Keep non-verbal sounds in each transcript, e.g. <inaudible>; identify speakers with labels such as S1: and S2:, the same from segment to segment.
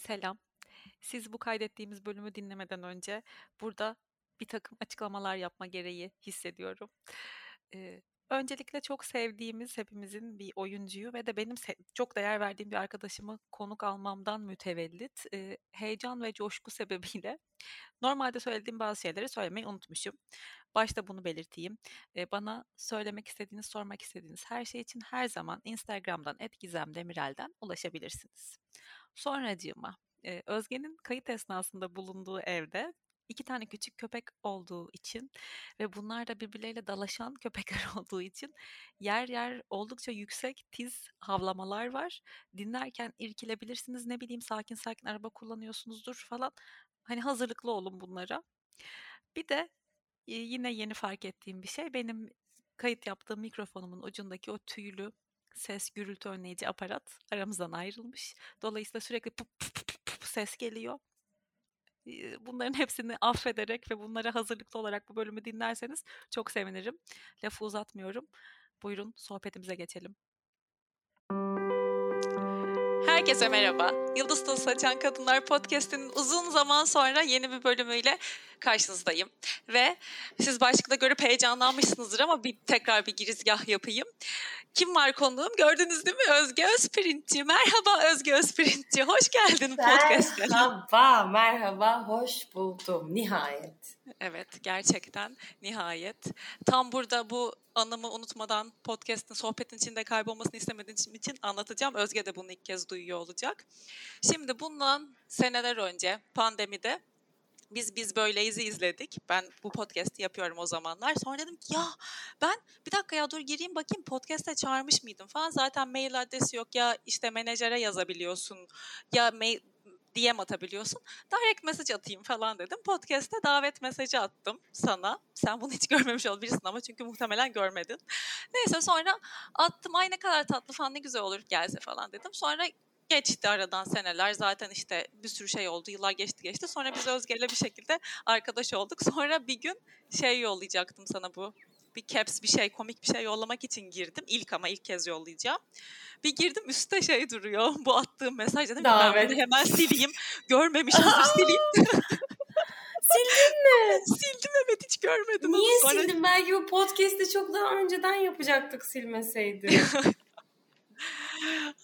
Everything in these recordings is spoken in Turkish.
S1: Selam. Siz bu kaydettiğimiz bölümü dinlemeden önce burada bir takım açıklamalar yapma gereği hissediyorum. Eee, öncelikle çok sevdiğimiz hepimizin bir oyuncuyu ve de benim çok değer verdiğim bir arkadaşımı konuk almamdan mütevellit, eee, heyecan ve coşku <laughs> sebebiyle normalde söylediğim bazı şeyleri söylemeyi unutmuşum. Başta bunu belirteyim. Eee, bana söylemek istediğiniz, sormak istediğiniz her şey için her zaman Instagram'dan @gizemdemirel'den ulaşabilirsiniz. Sonracığıma, eee, Özge'nin kayıt esnasında bulunduğu evde 2 tane küçük köpek olduğu için ve bunlar da birbirleriyle dalaşan <laughs> köpekler olduğu için yer yer oldukça yüksek, tiz havlamalar var. Dinlerken irkilebilirsiniz. Ne bileyim sakin sakin araba kullanıyorsunuzdur falan. Hani hazırlıklı olun bunlara. Bir de yine yeni fark ettiğim bir şey benim kayıt yaptığım mikrofonumun ucundaki o tüylü ses gürültü önleyici aparat aramızdan ayrılmış. Dolayısıyla sürekli pıp pıp pıp pıp ses geliyor. Bunların hepsini affederek ve bunlara hazırlıklı olarak bu bölümü dinlerseniz çok sevinirim. Lafı uzatmıyorum. Buyurun sohbetimize geçelim. Herkese merhaba. Yıldız Tozu Saçan Kadınlar Podcast'inin uzun zaman sonra yeni bir bölümüyle karşınızdayım. Ve siz başlıkta görüp heyecanlanmışsınızdır ama bir tekrar bir girizgah yapayım. Kim var konuğum? Gördünüz değil mi? Özge Özpirinççi. Merhaba Özge Özpirinççi. Hoş geldin podcast'e.
S2: Merhaba, merhaba. Hoş buldum. Nihayet.
S1: Evet, gerçekten nihayet. Tam burada bu anımı unutmadan podcast'in, sohbetin içinde kaybolmasını istemediğim için anlatacağım. Özge de bunu ilk kez duyuyor olacak. Şimdi bundan seneler önce pandemide biz biz böyleyiz'i izledik. Ben bu podcast'i yapıyorum o zamanlar. Sonra dedim ki ya ben bir dakika ya dur gireyim bakayım podcast'e çağırmış mıydım falan. Zaten mail adresi yok ya işte menajere yazabiliyorsun ya mail DM atabiliyorsun. Direct mesaj atayım falan dedim. Podcast'te davet mesajı attım sana. Sen bunu hiç görmemiş olabilirsin ama çünkü muhtemelen görmedin. Neyse sonra attım. Ay ne kadar tatlı falan ne güzel olur gelse falan dedim. Sonra geçti aradan seneler. Zaten işte bir sürü şey oldu. Yıllar geçti geçti. Sonra biz Özge'yle bir şekilde arkadaş olduk. Sonra bir gün şey yollayacaktım sana bu. Bir caps bir şey komik bir şey yollamak için girdim. İlk ama ilk kez yollayacağım. Bir girdim üstte şey duruyor. <laughs> Bu attığım mesaj dedim. Ben bunu hemen sileyim. Görmemişizdir <laughs> sileyim. <laughs>
S2: Sildin mi?
S1: Sildim evet hiç görmedim.
S2: Niye Sonra... sildin? Belki bu podcast'i çok daha önceden yapacaktık silmeseydi.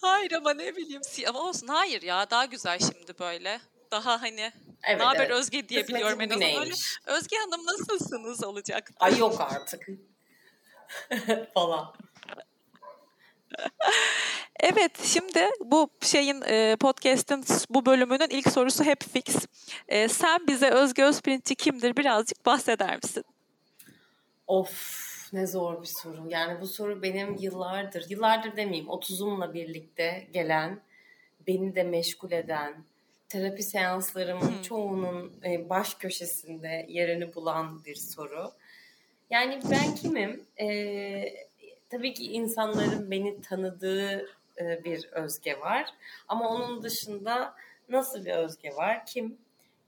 S1: Hayır ama ne bileyim. Ama olsun hayır ya daha güzel şimdi böyle. Daha hani evet, ne haber evet. Özge diye biliyorum en azından. Özge Hanım nasılsınız olacak.
S2: Ay yok artık. <laughs> falan.
S1: Evet, şimdi bu şeyin podcast'in bu bölümünün ilk sorusu hep fix. Sen bize Özge Özprintçi kimdir birazcık bahseder misin?
S2: Of ne zor bir soru. Yani bu soru benim yıllardır, yıllardır demeyeyim 30'umla birlikte gelen, beni de meşgul eden, terapi seanslarımın çoğunun baş köşesinde yerini bulan bir soru. Yani ben kimim? Ee, tabii ki insanların beni tanıdığı bir özge var. Ama onun dışında nasıl bir özge var? Kim?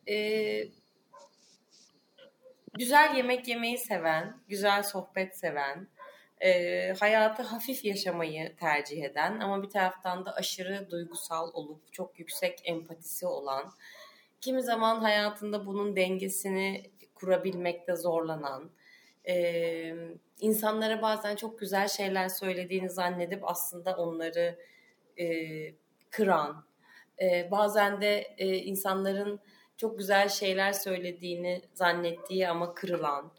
S2: Ee, güzel yemek yemeyi seven, güzel sohbet seven, e, hayatı hafif yaşamayı tercih eden ama bir taraftan da aşırı duygusal olup çok yüksek empatisi olan, kimi zaman hayatında bunun dengesini kurabilmekte zorlanan, e, insanlara bazen çok güzel şeyler söylediğini zannedip aslında onları e, kıran, e, bazen de e, insanların çok güzel şeyler söylediğini zannettiği ama kırılan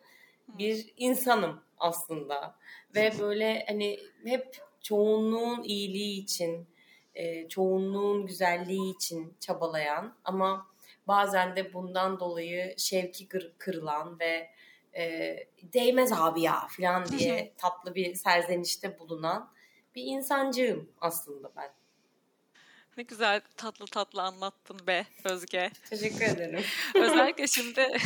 S2: bir insanım aslında. Ve böyle hani hep çoğunluğun iyiliği için, e, çoğunluğun güzelliği için çabalayan ama bazen de bundan dolayı şevki kırılan ve e, değmez abi ya falan diye tatlı bir serzenişte bulunan bir insancığım aslında ben.
S1: Ne güzel tatlı tatlı anlattın be Özge.
S2: Teşekkür ederim. <laughs>
S1: Özellikle <laughs> şimdi <laughs>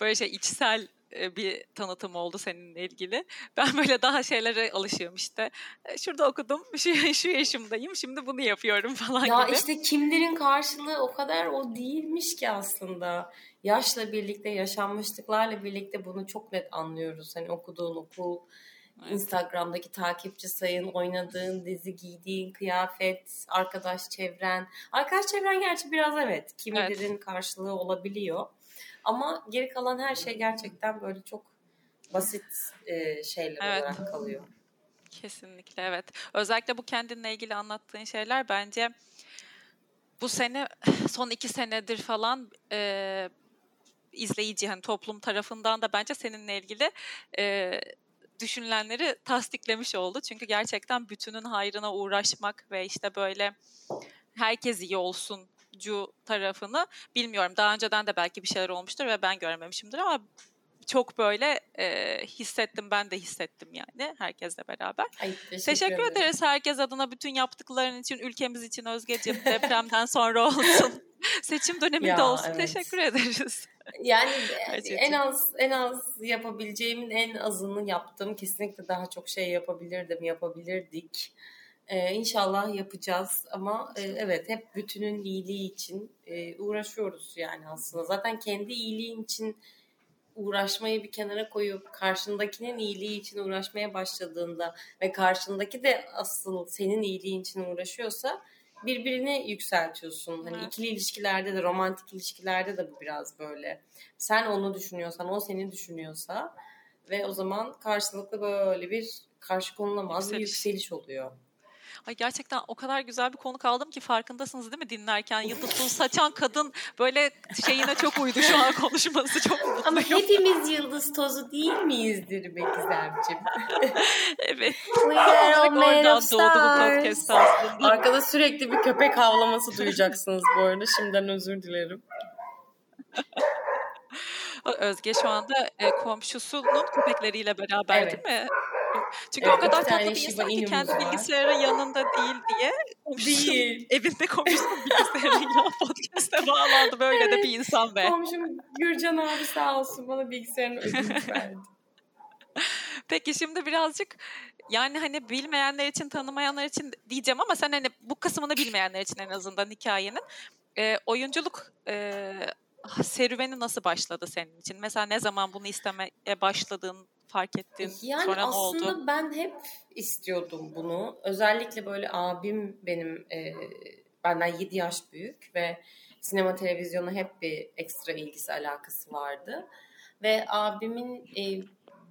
S1: böyle şey içsel e, bir tanıtım oldu seninle ilgili. Ben böyle daha şeylere alışıyorum işte. E, şurada okudum, şu, şu yaşımdayım, şimdi bunu yapıyorum falan
S2: ya
S1: gibi.
S2: Ya işte kimlerin karşılığı o kadar o değilmiş ki aslında. Yaşla birlikte, yaşanmışlıklarla birlikte bunu çok net anlıyoruz. Hani okuduğun okul. Instagram'daki takipçi sayın, oynadığın dizi, giydiğin kıyafet, arkadaş çevren. Arkadaş çevren gerçi biraz evet kimilerin evet. karşılığı olabiliyor. Ama geri kalan her şey gerçekten böyle çok basit e, şeyler evet. olarak kalıyor.
S1: Kesinlikle evet. Özellikle bu kendinle ilgili anlattığın şeyler bence bu sene son iki senedir falan e, izleyici hani toplum tarafından da bence seninle ilgili e, düşünülenleri tasdiklemiş oldu. Çünkü gerçekten bütünün hayrına uğraşmak ve işte böyle herkes iyi olsun cu tarafını bilmiyorum. Daha önceden de belki bir şeyler olmuştur ve ben görmemişimdir ama çok böyle e, hissettim ben de hissettim yani herkesle beraber. Ay, teşekkür, teşekkür ederiz herkes adına bütün yaptıkların için ülkemiz için Özgeciğim depremden sonra olsun. <laughs> Seçim döneminde ya, olsun. Evet. Teşekkür ederiz.
S2: Yani en az en az yapabileceğimin en azını yaptım. Kesinlikle daha çok şey yapabilirdim, yapabilirdik. Ee, inşallah yapacağız ama e, evet hep bütünün iyiliği için e, uğraşıyoruz yani aslında. Zaten kendi iyiliğin için uğraşmayı bir kenara koyup karşındakinin iyiliği için uğraşmaya başladığında ve karşındaki de asıl senin iyiliğin için uğraşıyorsa birbirini yükseltiyorsun. Hani ikili ilişkilerde de romantik ilişkilerde de bu biraz böyle. Sen onu düşünüyorsan, o seni düşünüyorsa ve o zaman karşılıklı böyle bir karşı konulamaz yükseliş. bir yükseliş oluyor.
S1: Ay gerçekten o kadar güzel bir konu kaldım ki farkındasınız değil mi dinlerken? Yıldız Tuğ saçan kadın böyle şeyine çok uydu şu an konuşması çok mutluyum.
S2: Ama hepimiz yıldız tozu değil miyizdir be Gizemciğim? <laughs>
S1: evet. We are all made of stars.
S2: Arkada sürekli bir köpek havlaması duyacaksınız bu arada. Şimdiden özür dilerim.
S1: Özge şu anda e, komşusunun köpekleriyle beraber evet. değil mi? Çünkü evet, o kadar tatlı bir insan ki kendi bilgisayarın yanında değil diye. Değil. <laughs> Evinde komşusunun bilgisayarıyla <laughs> podcast'e bağlandı. Böyle evet. de bir insan be.
S2: Komşum Gürcan abi sağ olsun bana bilgisayarını ödünç <laughs> verdi.
S1: Peki şimdi birazcık yani hani bilmeyenler için tanımayanlar için diyeceğim ama sen hani bu kısmını bilmeyenler için en azından hikayenin e, oyunculuk e, serüveni nasıl başladı senin için? Mesela ne zaman bunu istemeye başladın? Fark ettin?
S2: Yani
S1: Sonra
S2: aslında oldu? ben hep istiyordum bunu. Özellikle böyle abim benim e, benden 7 yaş büyük ve sinema televizyona hep bir ekstra ilgisi alakası vardı. Ve abimin e,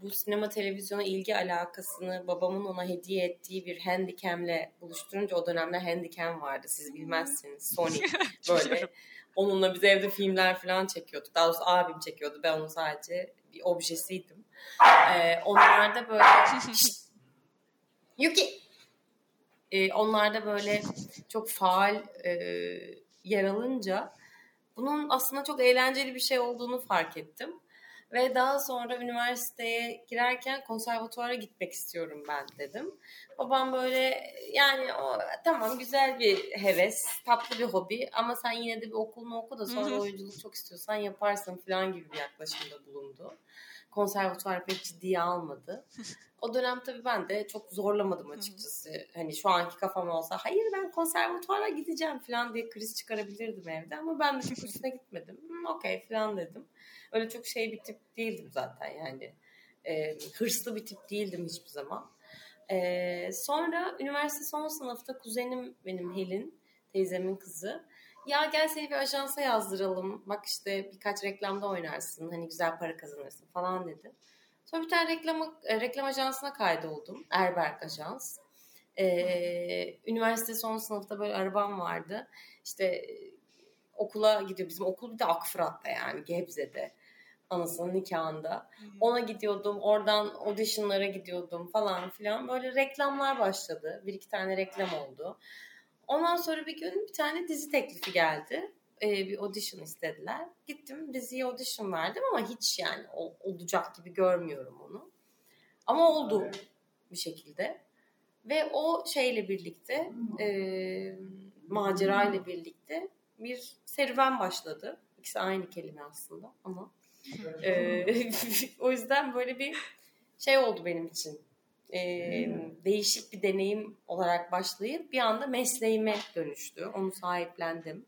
S2: bu sinema televizyona ilgi alakasını babamın ona hediye ettiği bir handicam'le buluşturunca o dönemler handicam vardı siz bilmezsiniz Sony <laughs> böyle onunla biz evde filmler falan çekiyorduk daha doğrusu abim çekiyordu ben onun sadece bir objesiydim ee, onlarda böyle <laughs> Yuki ee, onlarda böyle çok faal e, yer alınca bunun aslında çok eğlenceli bir şey olduğunu fark ettim. Ve daha sonra üniversiteye girerken konservatuara gitmek istiyorum ben dedim. Babam böyle yani o tamam güzel bir heves, tatlı bir hobi ama sen yine de bir okulunu oku da sonra oyunculuk çok istiyorsan yaparsın falan gibi bir yaklaşımda bulundu konservatuvar pek ciddiye almadı. O dönem tabii ben de çok zorlamadım açıkçası. hani şu anki kafam olsa hayır ben konservatuara gideceğim falan diye kriz çıkarabilirdim evde ama ben de üstüne gitmedim. Hmm, Okey falan dedim. Öyle çok şey bir tip değildim zaten yani. E, hırslı bir tip değildim hiçbir zaman. E, sonra üniversite son sınıfta kuzenim benim Helin, teyzemin kızı ya gel seni bir ajansa yazdıralım. Bak işte birkaç reklamda oynarsın. Hani güzel para kazanırsın falan dedi. Sonra bir tane reklam, e, reklam ajansına kaydoldum. Erberk Ajans. Ee, üniversite son sınıfta böyle arabam vardı. İşte e, okula gidiyor. Bizim okul bir de Akfırat'ta yani Gebze'de. Anasının nikahında. Ona gidiyordum. Oradan auditionlara gidiyordum falan filan. Böyle reklamlar başladı. Bir iki tane reklam oldu. Ondan sonra bir gün bir tane dizi teklifi geldi. Ee, bir audition istediler. Gittim diziye audition verdim ama hiç yani olacak gibi görmüyorum onu. Ama oldu bir şekilde. Ve o şeyle birlikte e, macera ile birlikte bir serüven başladı. İkisi aynı kelime aslında ama e, <laughs> o yüzden böyle bir şey oldu benim için e, değişik bir deneyim olarak başlayıp bir anda mesleğime dönüştü. Onu sahiplendim.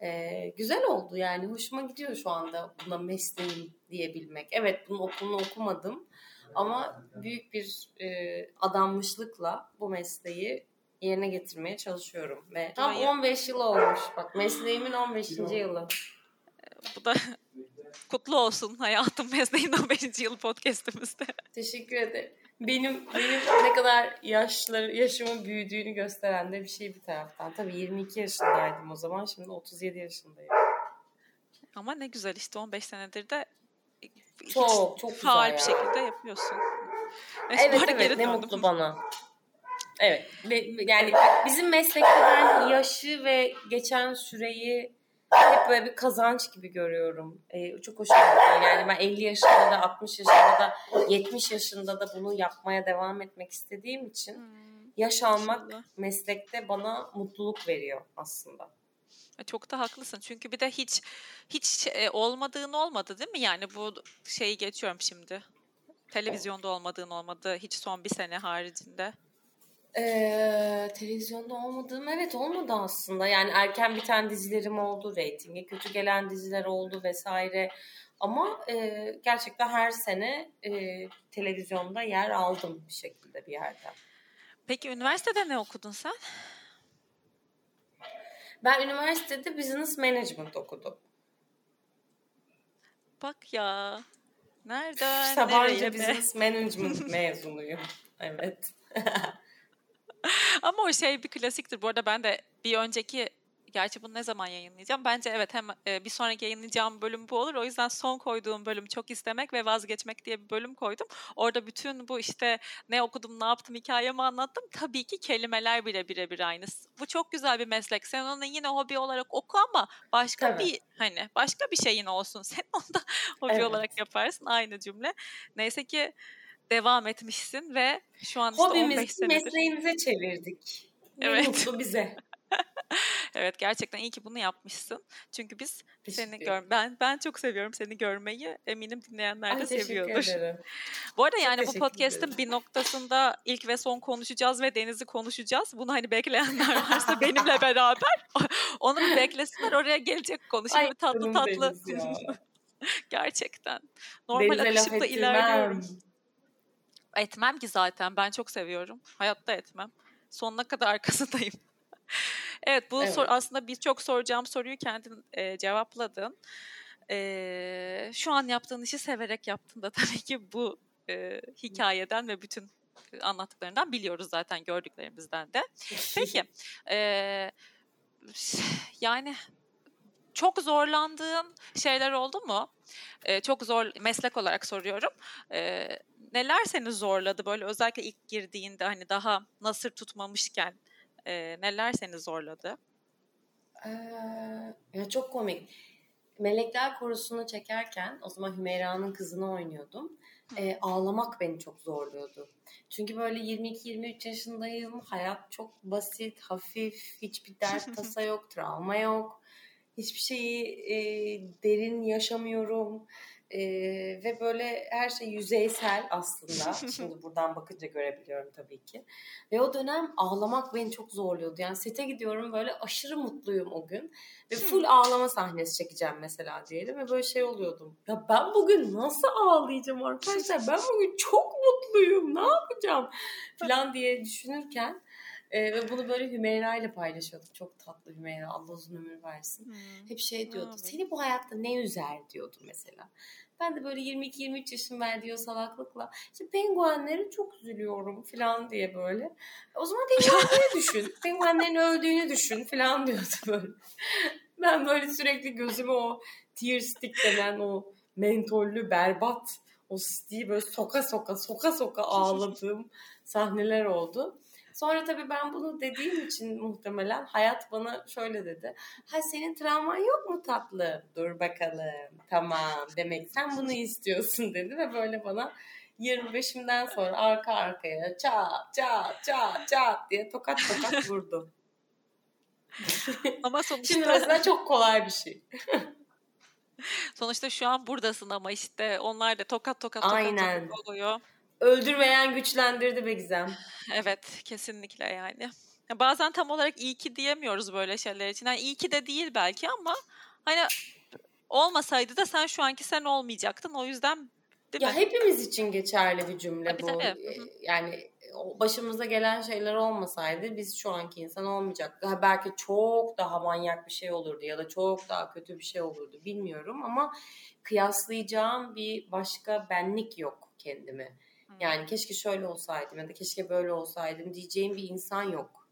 S2: E, güzel oldu yani hoşuma gidiyor şu anda buna mesleğim diyebilmek. Evet bunun okulunu okumadım Ama büyük bir e, adanmışlıkla bu mesleği yerine getirmeye çalışıyorum. Ve tam
S1: Hayır.
S2: 15 yıl olmuş. Bak mesleğimin 15. yılı.
S1: Bu da <laughs> kutlu olsun hayatım mesleğin 15. yıl podcastimizde.
S2: Teşekkür ederim. Benim benim ne kadar yaşları yaşımın büyüdüğünü gösteren de bir şey bir taraftan. Tabii 22 yaşındaydım o zaman. Şimdi 37 yaşındayım.
S1: Ama ne güzel işte 15 senedir de
S2: Çok çok
S1: faal bir şekilde yapıyorsun. Neyse,
S2: Evet evet
S1: geri
S2: ne
S1: döndüm.
S2: mutlu bana. Evet ve- yani bizim meslekte ben yaşı ve geçen süreyi hep böyle bir kazanç gibi görüyorum. Ee, çok hoşuma gidiyor. Yani ben 50 yaşında da 60 yaşında da 70 yaşında da bunu yapmaya devam etmek istediğim için
S1: Hmm,
S2: yaş almak meslekte bana mutluluk veriyor aslında.
S1: E, Çok da haklısın. Çünkü bir de hiç hiç e, olmadığın olmadı değil mi? Yani bu şeyi geçiyorum şimdi. Televizyonda olmadığın olmadı. Hiç son bir sene haricinde.
S2: Ee, televizyonda olmadığım evet olmadı aslında. Yani erken biten dizilerim oldu, reytinge kötü gelen diziler oldu vesaire. Ama e, gerçekten her sene e, televizyonda yer aldım bir şekilde bir yerden.
S1: Peki üniversitede ne okudun sen?
S2: Ben üniversitede business management okudum.
S1: Bak ya. Nereden
S2: Sabancı business management mezunuyum. Evet. <laughs> <laughs>
S1: Ama o şey bir klasiktir. Bu arada ben de bir önceki gerçi bunu ne zaman yayınlayacağım? Bence evet hem e, bir sonraki yayınlayacağım bölüm bu olur. O yüzden son koyduğum bölüm çok istemek ve vazgeçmek diye bir bölüm koydum. Orada bütün bu işte ne okudum, ne yaptım hikayemi anlattım. Tabii ki kelimeler bile birebir aynı. Bu çok güzel bir meslek. Sen onu yine hobi olarak oku ama başka
S2: Tabii.
S1: bir hani başka bir şeyin olsun. <laughs> Sen onu da hobi
S2: Evet.
S1: olarak yaparsın. Aynı cümle. Neyse ki devam etmişsin ve şu an işte 15
S2: Hobimizi
S1: senedir.
S2: mesleğimize çevirdik. Ne
S1: Evet.
S2: mutlu bize. <laughs>
S1: Evet gerçekten iyi ki bunu yapmışsın. Çünkü biz seni gör ben ben çok seviyorum seni görmeyi. Eminim dinleyenler
S2: Ay,
S1: de
S2: teşekkür
S1: seviyordur.
S2: ederim.
S1: Bu arada
S2: Çok
S1: yani bu podcast'in bir noktasında ilk ve son konuşacağız ve Deniz'i konuşacağız. Bunu hani bekleyenler varsa <laughs> benimle beraber <laughs> onu bir beklesinler. Oraya gelecek konuşalım.
S2: Ay
S1: tatlı tatlı. Gerçekten. Normal
S2: Denize ettirmem.
S1: ilerliyorum. Etmem ki zaten. Ben çok seviyorum. Hayatta etmem. Sonuna kadar <laughs> arkasındayım. evet bu
S2: Evet.
S1: sor, aslında birçok soracağım soruyu kendin e, cevapladın. E, şu an yaptığın işi severek yaptın da <laughs> tabii ki bu e, hikayeden ve bütün anlattıklarından biliyoruz zaten gördüklerimizden de. <laughs> Peki e, yani çok zorlandığın şeyler oldu mu? E, çok zor meslek olarak soruyorum. E, neler seni zorladı böyle özellikle ilk girdiğinde hani daha nasır tutmamışken e, neler seni zorladı?
S2: Ee, ya çok komik. Melekler Korusu'nu çekerken o zaman Hümeyra'nın kızını oynuyordum. Ee, ağlamak beni çok zorluyordu. Çünkü böyle 22-23 yaşındayım. Hayat çok basit, hafif. Hiçbir dert <laughs> tasa yok, travma yok. Hiçbir şeyi e, derin yaşamıyorum. E, ve böyle her şey yüzeysel aslında. <laughs> Şimdi buradan bakınca görebiliyorum tabii ki. Ve o dönem ağlamak beni çok zorluyordu. Yani sete gidiyorum böyle aşırı mutluyum o gün. Ve full ağlama sahnesi çekeceğim mesela diyelim. Ve böyle şey oluyordum. Ya ben bugün nasıl ağlayacağım arkadaşlar? Ben bugün çok mutluyum. Ne yapacağım? Falan diye düşünürken e, ve bunu böyle Hümeyra ile paylaşıyordum. Çok tatlı Hümeyra. Allah uzun ömür versin. Hep şey diyordu.
S1: Evet.
S2: Seni bu hayatta ne üzer diyordu mesela. Ben de böyle 22-23 yaşım verdiği o salaklıkla işte penguenlere çok üzülüyorum falan diye böyle. O zaman penguenleri düşün. <laughs> Penguenlerin öldüğünü düşün falan diyordu böyle. Ben böyle sürekli gözüme o tear stick denen o mentollü berbat o stick'i böyle soka soka soka soka ağladığım sahneler oldu. Sonra tabii ben bunu dediğim için muhtemelen hayat bana şöyle dedi. Ha senin travman yok mu tatlı? Dur bakalım. Tamam. Demek sen bunu istiyorsun dedi ve böyle bana 25'imden sonra arka arkaya çat çat çat çat diye tokat tokat <laughs> vurdu.
S1: Ama sonuçta
S2: Şimdi mesela çok kolay bir şey. <laughs>
S1: sonuçta şu an buradasın ama işte onlar da tokat tokat tokat,
S2: Aynen.
S1: tokat oluyor.
S2: Öldürmeyen güçlendirdi be Gizem. <laughs>
S1: Evet, kesinlikle yani. Ya bazen tam olarak iyi ki diyemiyoruz böyle şeyler için. Yani iyi ki de değil belki ama hani olmasaydı da sen şu anki sen olmayacaktın. O yüzden Değil
S2: ya
S1: mi?
S2: hepimiz için geçerli bir cümle
S1: Tabii,
S2: bu.
S1: tabii.
S2: Ee. Yani başımıza gelen şeyler olmasaydı biz şu anki insan olmayacaktık. Belki çok daha manyak bir şey olurdu ya da çok daha kötü bir şey olurdu bilmiyorum ama kıyaslayacağım bir başka benlik yok kendime. Yani keşke şöyle olsaydım ya da keşke böyle olsaydım diyeceğim bir insan yok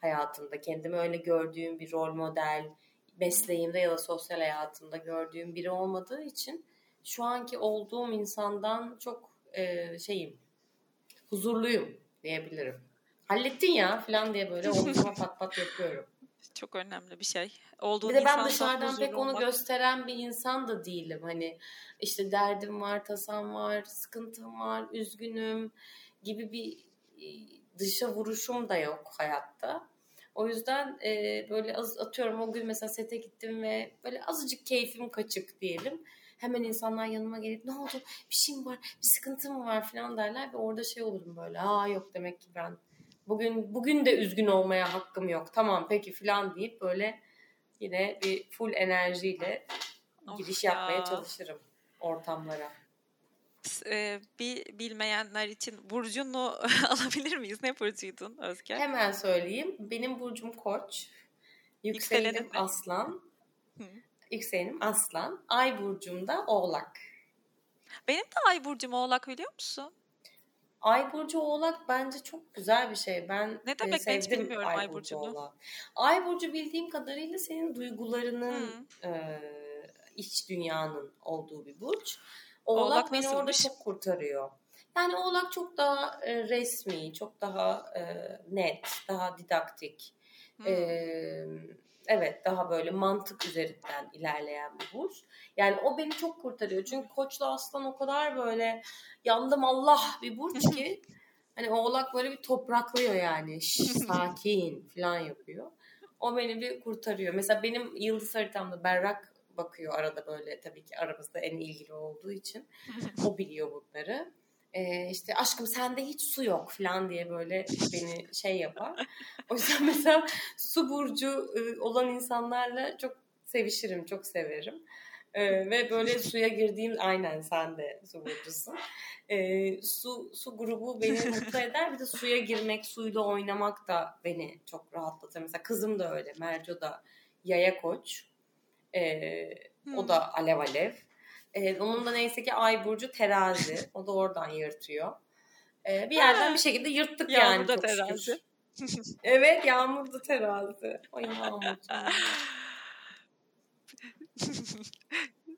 S2: hayatımda. Kendimi öyle gördüğüm bir rol model, mesleğimde ya da sosyal hayatımda gördüğüm biri olmadığı için şu anki olduğum insandan çok e, şeyim, huzurluyum diyebilirim. Hallettin ya falan diye böyle omzuma pat pat yapıyorum.
S1: Çok önemli bir şey. Olduğun
S2: Bir de ben dışarıdan pek
S1: huzurlu
S2: onu
S1: olmak.
S2: gösteren bir insan da değilim. Hani işte derdim var, tasam var, sıkıntım var, üzgünüm gibi bir e, dışa vuruşum da yok hayatta. O yüzden e, böyle az atıyorum o gün mesela sete gittim ve böyle azıcık keyfim kaçık diyelim. Hemen insanlar yanıma gelip ne oldu bir şeyim var bir sıkıntım mı var falan derler ve orada şey olurum böyle aa yok demek ki ben bugün bugün de üzgün olmaya hakkım yok tamam peki falan deyip böyle yine bir full enerjiyle
S1: Of
S2: giriş yapmaya
S1: ya.
S2: çalışırım ortamlara.
S1: Eee, bir bilmeyenler için burcunu <laughs> alabilir miyiz? Ne burcuydun Özge?
S2: Hemen söyleyeyim. Benim burcum Koç. Yükselenim? Aslan.
S1: Hı.
S2: Yükselenim Aslan. Ay burcum da Oğlak.
S1: Benim de ay burcum Oğlak biliyor musun?
S2: Ay burcu Oğlak bence çok güzel bir şey. Ben
S1: Ne
S2: e,
S1: demek ben hiç
S2: sevdim
S1: bilmiyorum
S2: Ay burcu. Oğlak. Ay burcu bildiğim kadarıyla senin duygularının e, iç dünyanın olduğu bir burç. Oğlak,
S1: Oğlak
S2: beni orada
S1: nasılmış?
S2: çok kurtarıyor. Yani Oğlak çok daha e, resmi, çok daha e, net, daha didaktik.
S1: Hmm.
S2: Ee, evet daha böyle mantık üzerinden ilerleyen bir burç. Yani o beni çok kurtarıyor. Çünkü Koçla Aslan o kadar böyle yandım Allah bir burç <laughs> ki hani Oğlak böyle bir topraklıyor yani. Şş, <laughs> sakin falan yapıyor. O beni bir kurtarıyor. Mesela benim yıldız haritamda berrak bakıyor arada böyle tabii ki aramızda en ilgili olduğu için. <laughs> O biliyor bunları. Ee, işte aşkım sende hiç su yok falan diye böyle beni şey yapar. O yüzden <laughs> mesela su burcu e, olan insanlarla çok sevişirim, çok severim. Ee, ve böyle suya girdiğim aynen sen de su burcusun. Ee, su, su grubu beni mutlu <laughs> eder. Bir de suya girmek, suyla oynamak da beni çok rahatlatır. Mesela kızım da öyle. Merco da yaya koç. Ee, o
S1: Hmm.
S2: da alev alev. Ee, onun da neyse ki ay burcu terazi. O da oradan yırtıyor. Ee, bir yerden bir şekilde yırttık yani
S1: Yağmur da terazi. <laughs>
S2: Evet yağmur da terazi. Ay yağmur. <laughs>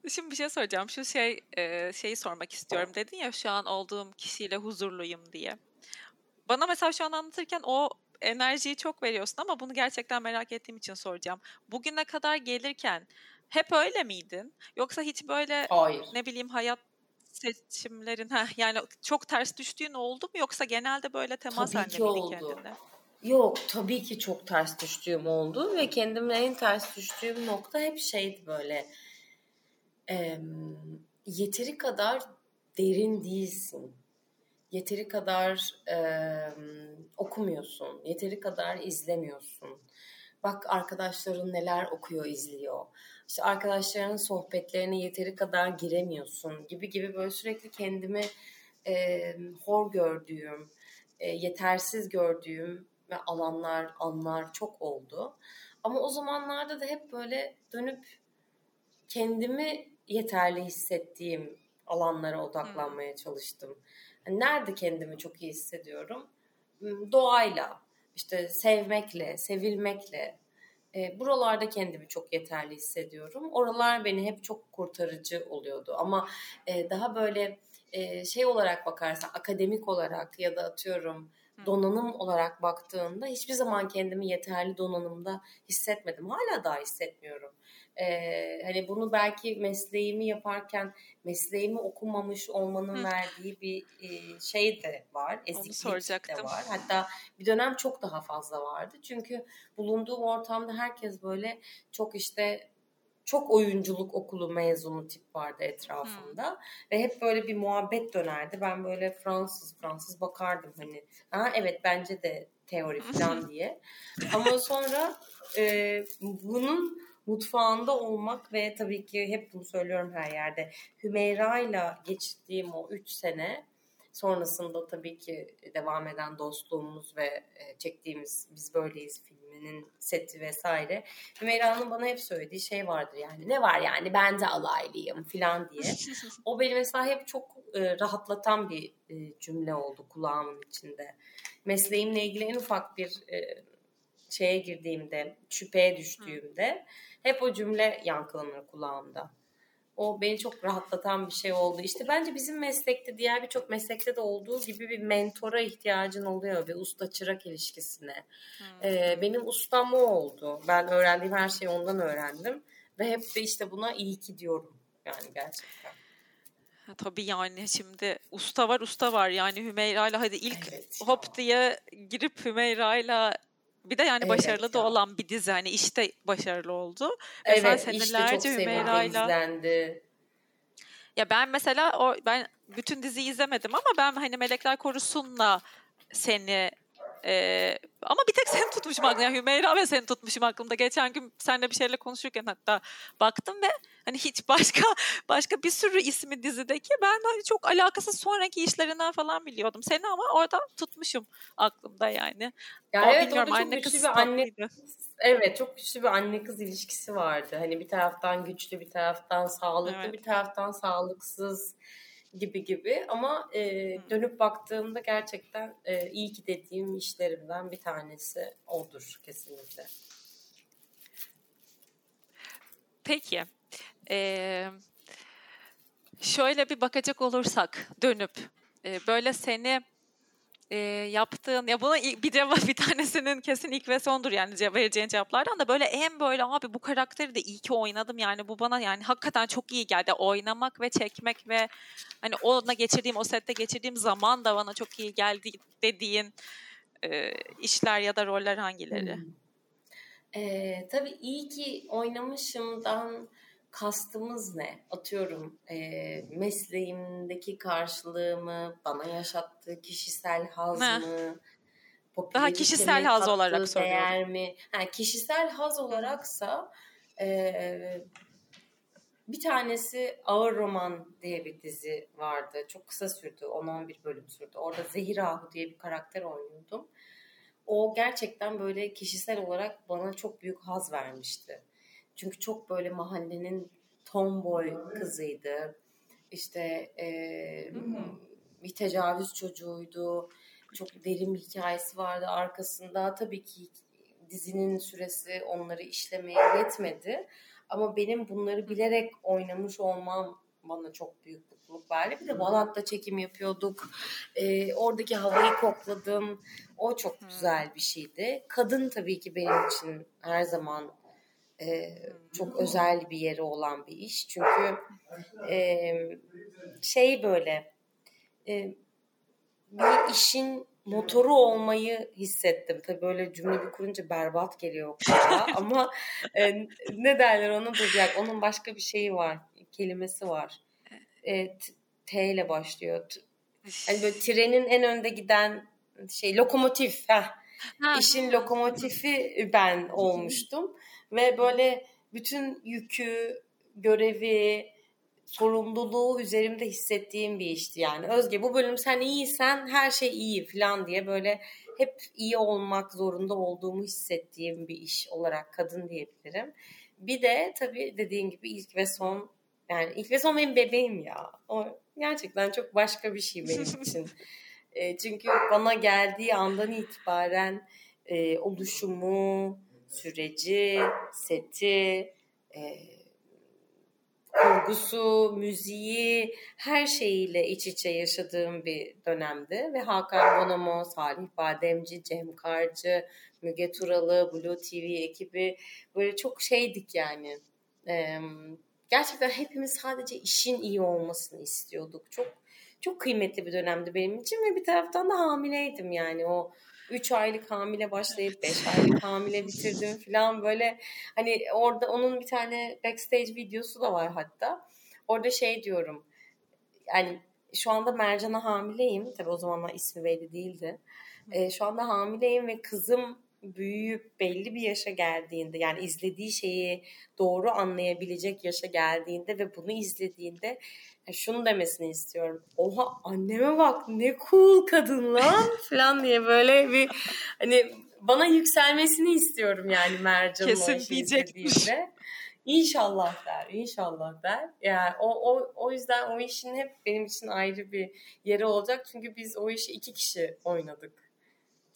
S1: Şimdi bir şey soracağım. Şu şey e, şeyi sormak istiyorum. Dedin ya şu an olduğum kişiyle huzurluyum diye. Bana mesela şu an anlatırken o enerjiyi çok veriyorsun ama bunu gerçekten merak ettiğim için soracağım. Bugüne kadar gelirken hep öyle miydin? Yoksa hiç böyle
S2: Hayır.
S1: ne bileyim hayat seçimlerin heh, yani çok ters düştüğün oldu mu yoksa genelde böyle temas
S2: Tabii
S1: halinde miydin
S2: oldu.
S1: kendine?
S2: Yok tabii ki çok ters düştüğüm oldu ve kendimle en ters düştüğüm nokta hep şeydi böyle em, yeteri kadar derin değilsin. Yeteri kadar em, okumuyorsun. Yeteri kadar izlemiyorsun. Bak arkadaşların neler okuyor, izliyor. İşte arkadaşlarının sohbetlerine yeteri kadar giremiyorsun gibi gibi böyle sürekli kendimi em, hor gördüğüm, e, yetersiz gördüğüm ve alanlar, anlar çok oldu. Ama o zamanlarda da hep böyle dönüp kendimi yeterli hissettiğim alanlara odaklanmaya çalıştım. Yani nerede kendimi çok iyi hissediyorum? Hmm, Doğayla, işte sevmekle, sevilmekle. E, buralarda kendimi çok yeterli hissediyorum. Oralar beni hep çok kurtarıcı oluyordu. Ama e, daha böyle e, şey olarak bakarsan, akademik olarak ya da atıyorum donanım olarak baktığında hiçbir zaman kendimi yeterli donanımda hissetmedim. Hala daha hissetmiyorum. Ee, hani bunu belki mesleğimi yaparken mesleğimi okumamış olmanın
S1: Hı.
S2: verdiği bir e, şey de var. Eziklik de var. Hatta bir dönem çok daha fazla vardı. Çünkü bulunduğum ortamda herkes böyle çok işte çok oyunculuk okulu mezunu tip vardı etrafımda. Ve hep böyle bir muhabbet dönerdi. Ben böyle Fransız Fransız bakardım hani. Ha evet bence de teori <laughs> falan diye. Ama sonra e, bunun mutfağında olmak ve tabii ki hep bunu söylüyorum her yerde. Hümeyra ile geçirdiğim o 3 sene sonrasında tabii ki devam eden dostluğumuz ve e, çektiğimiz Biz Böyleyiz filminin seti vesaire. Hümeyra'nın bana hep söylediği şey vardır yani ne var yani ben de alaylıyım falan diye. O beni mesela hep çok e, rahatlatan bir e, cümle oldu kulağımın içinde. Mesleğimle ilgili en ufak bir şeye girdiğimde, şüpheye düştüğümde hep o cümle yankılanır kulağımda. O beni çok rahatlatan bir şey oldu. İşte bence bizim meslekte, diğer birçok meslekte de olduğu gibi bir mentora ihtiyacın oluyor ve usta çırak ilişkisine. Ee, benim ustam o oldu. Ben öğrendiğim her şeyi ondan öğrendim ve hep de işte buna iyi ki diyorum yani gerçekten.
S1: tabii yani şimdi usta var usta var yani Hümeyra ile hadi ilk evet hop diye girip Hümeyra ile bir de yani evet başarılı ya. da olan bir dizi. Hani işte başarılı oldu.
S2: Mesela evet senelerce işte çok Hümeyra'yla
S1: ya ben mesela o ben bütün diziyi izlemedim ama ben hani Melekler Korusun'la seni ee, ama bir tek seni tutmuşum aklımda. Hümeyra ve seni tutmuşum aklımda. Geçen gün seninle bir şeyle konuşurken hatta baktım ve hani hiç başka <laughs> başka bir sürü ismi dizideki ben hani çok alakasız sonraki işlerinden falan biliyordum. Seni ama orada tutmuşum aklımda yani.
S2: Ya o, evet orada çok anne güçlü bir anne Evet çok güçlü bir anne kız ilişkisi vardı. Hani bir taraftan güçlü bir taraftan sağlıklı evet. bir taraftan sağlıksız gibi gibi ama e, dönüp baktığımda gerçekten e, iyi ki dediğim işlerimden bir tanesi odur kesinlikle.
S1: Peki. Ee, şöyle bir bakacak olursak dönüp e, böyle seni e, yaptığın ya buna bir cevap bir tanesinin kesin ilk ve sondur yani vereceğin cevaplardan da böyle en böyle abi bu karakteri de iyi ki oynadım yani bu bana yani hakikaten çok iyi geldi oynamak ve çekmek ve hani ona geçirdiğim o sette geçirdiğim zaman da bana çok iyi geldi dediğin e, işler ya da roller hangileri? Hmm.
S2: Ee, tabii iyi ki oynamışımdan kastımız ne? Atıyorum e, mesleğimdeki karşılığımı, bana yaşattığı kişisel haz mı?
S1: Daha kişisel haz olarak soruyorum. Değer
S2: mi? Ha, kişisel haz olaraksa e, bir tanesi Ağır Roman diye bir dizi vardı. Çok kısa sürdü. 10-11 bölüm sürdü. Orada Zehir Ahu diye bir karakter oynuyordum. O gerçekten böyle kişisel olarak bana çok büyük haz vermişti. Çünkü çok böyle mahallenin tomboy kızıydı. İşte e, bir tecavüz çocuğuydu. Çok derin bir hikayesi vardı arkasında. Tabii ki dizinin süresi onları işlemeye yetmedi. Ama benim bunları bilerek oynamış olmam bana çok büyük mutluluk verdi. Bir de Balat'ta çekim yapıyorduk. Ee, oradaki havayı kokladım. O çok güzel bir şeydi. Kadın tabii ki benim için her zaman e, çok özel bir yeri olan bir iş. Çünkü e, şey böyle e, bir işin motoru olmayı hissettim. Tabii böyle cümle bir kurunca berbat geliyor kulağa <laughs> ama e, ne derler onu bulacak. Onun başka bir şeyi var. Kelimesi var. E, T ile başlıyor. Hani böyle trenin en önde giden şey lokomotif. Heh. Ha. İşin lokomotifi ben olmuştum. Ve böyle bütün yükü, görevi, sorumluluğu üzerimde hissettiğim bir işti yani. Özge bu bölüm sen iyiysen her şey iyi falan diye böyle hep iyi olmak zorunda olduğumu hissettiğim bir iş olarak kadın diyebilirim. Bir de tabii dediğin gibi ilk ve son yani ilk ve son benim bebeğim ya. O gerçekten çok başka bir şey benim <laughs> için. e, çünkü bana geldiği andan itibaren e, oluşumu, süreci, seti, e, kurgusu, müziği her şeyiyle iç içe yaşadığım bir dönemdi. Ve Hakan Bonomo, Salih Bademci, Cem Karcı, Müge Turalı, Blue TV ekibi böyle çok şeydik yani. Ee, gerçekten hepimiz sadece işin iyi olmasını istiyorduk. Çok çok kıymetli bir dönemdi benim için ve bir taraftan da hamileydim yani o 3 aylık hamile başlayıp 5 aylık hamile bitirdim falan böyle hani orada onun bir tane backstage videosu da var hatta. Orada şey diyorum yani şu anda Mercan'a hamileyim. Tabii o zamanlar ismi belli değildi. E, şu anda hamileyim ve kızım büyüyüp belli bir yaşa geldiğinde yani izlediği şeyi doğru anlayabilecek yaşa geldiğinde ve bunu izlediğinde şunu demesini istiyorum. Oha anneme bak ne cool kadın lan <laughs> falan diye böyle bir hani bana yükselmesini istiyorum yani Mercan'ın
S1: Kesin diyecekmiş.
S2: İnşallah der, inşallah der. Yani o, o, o yüzden o işin hep benim için ayrı bir yeri olacak. Çünkü biz o işi iki kişi oynadık.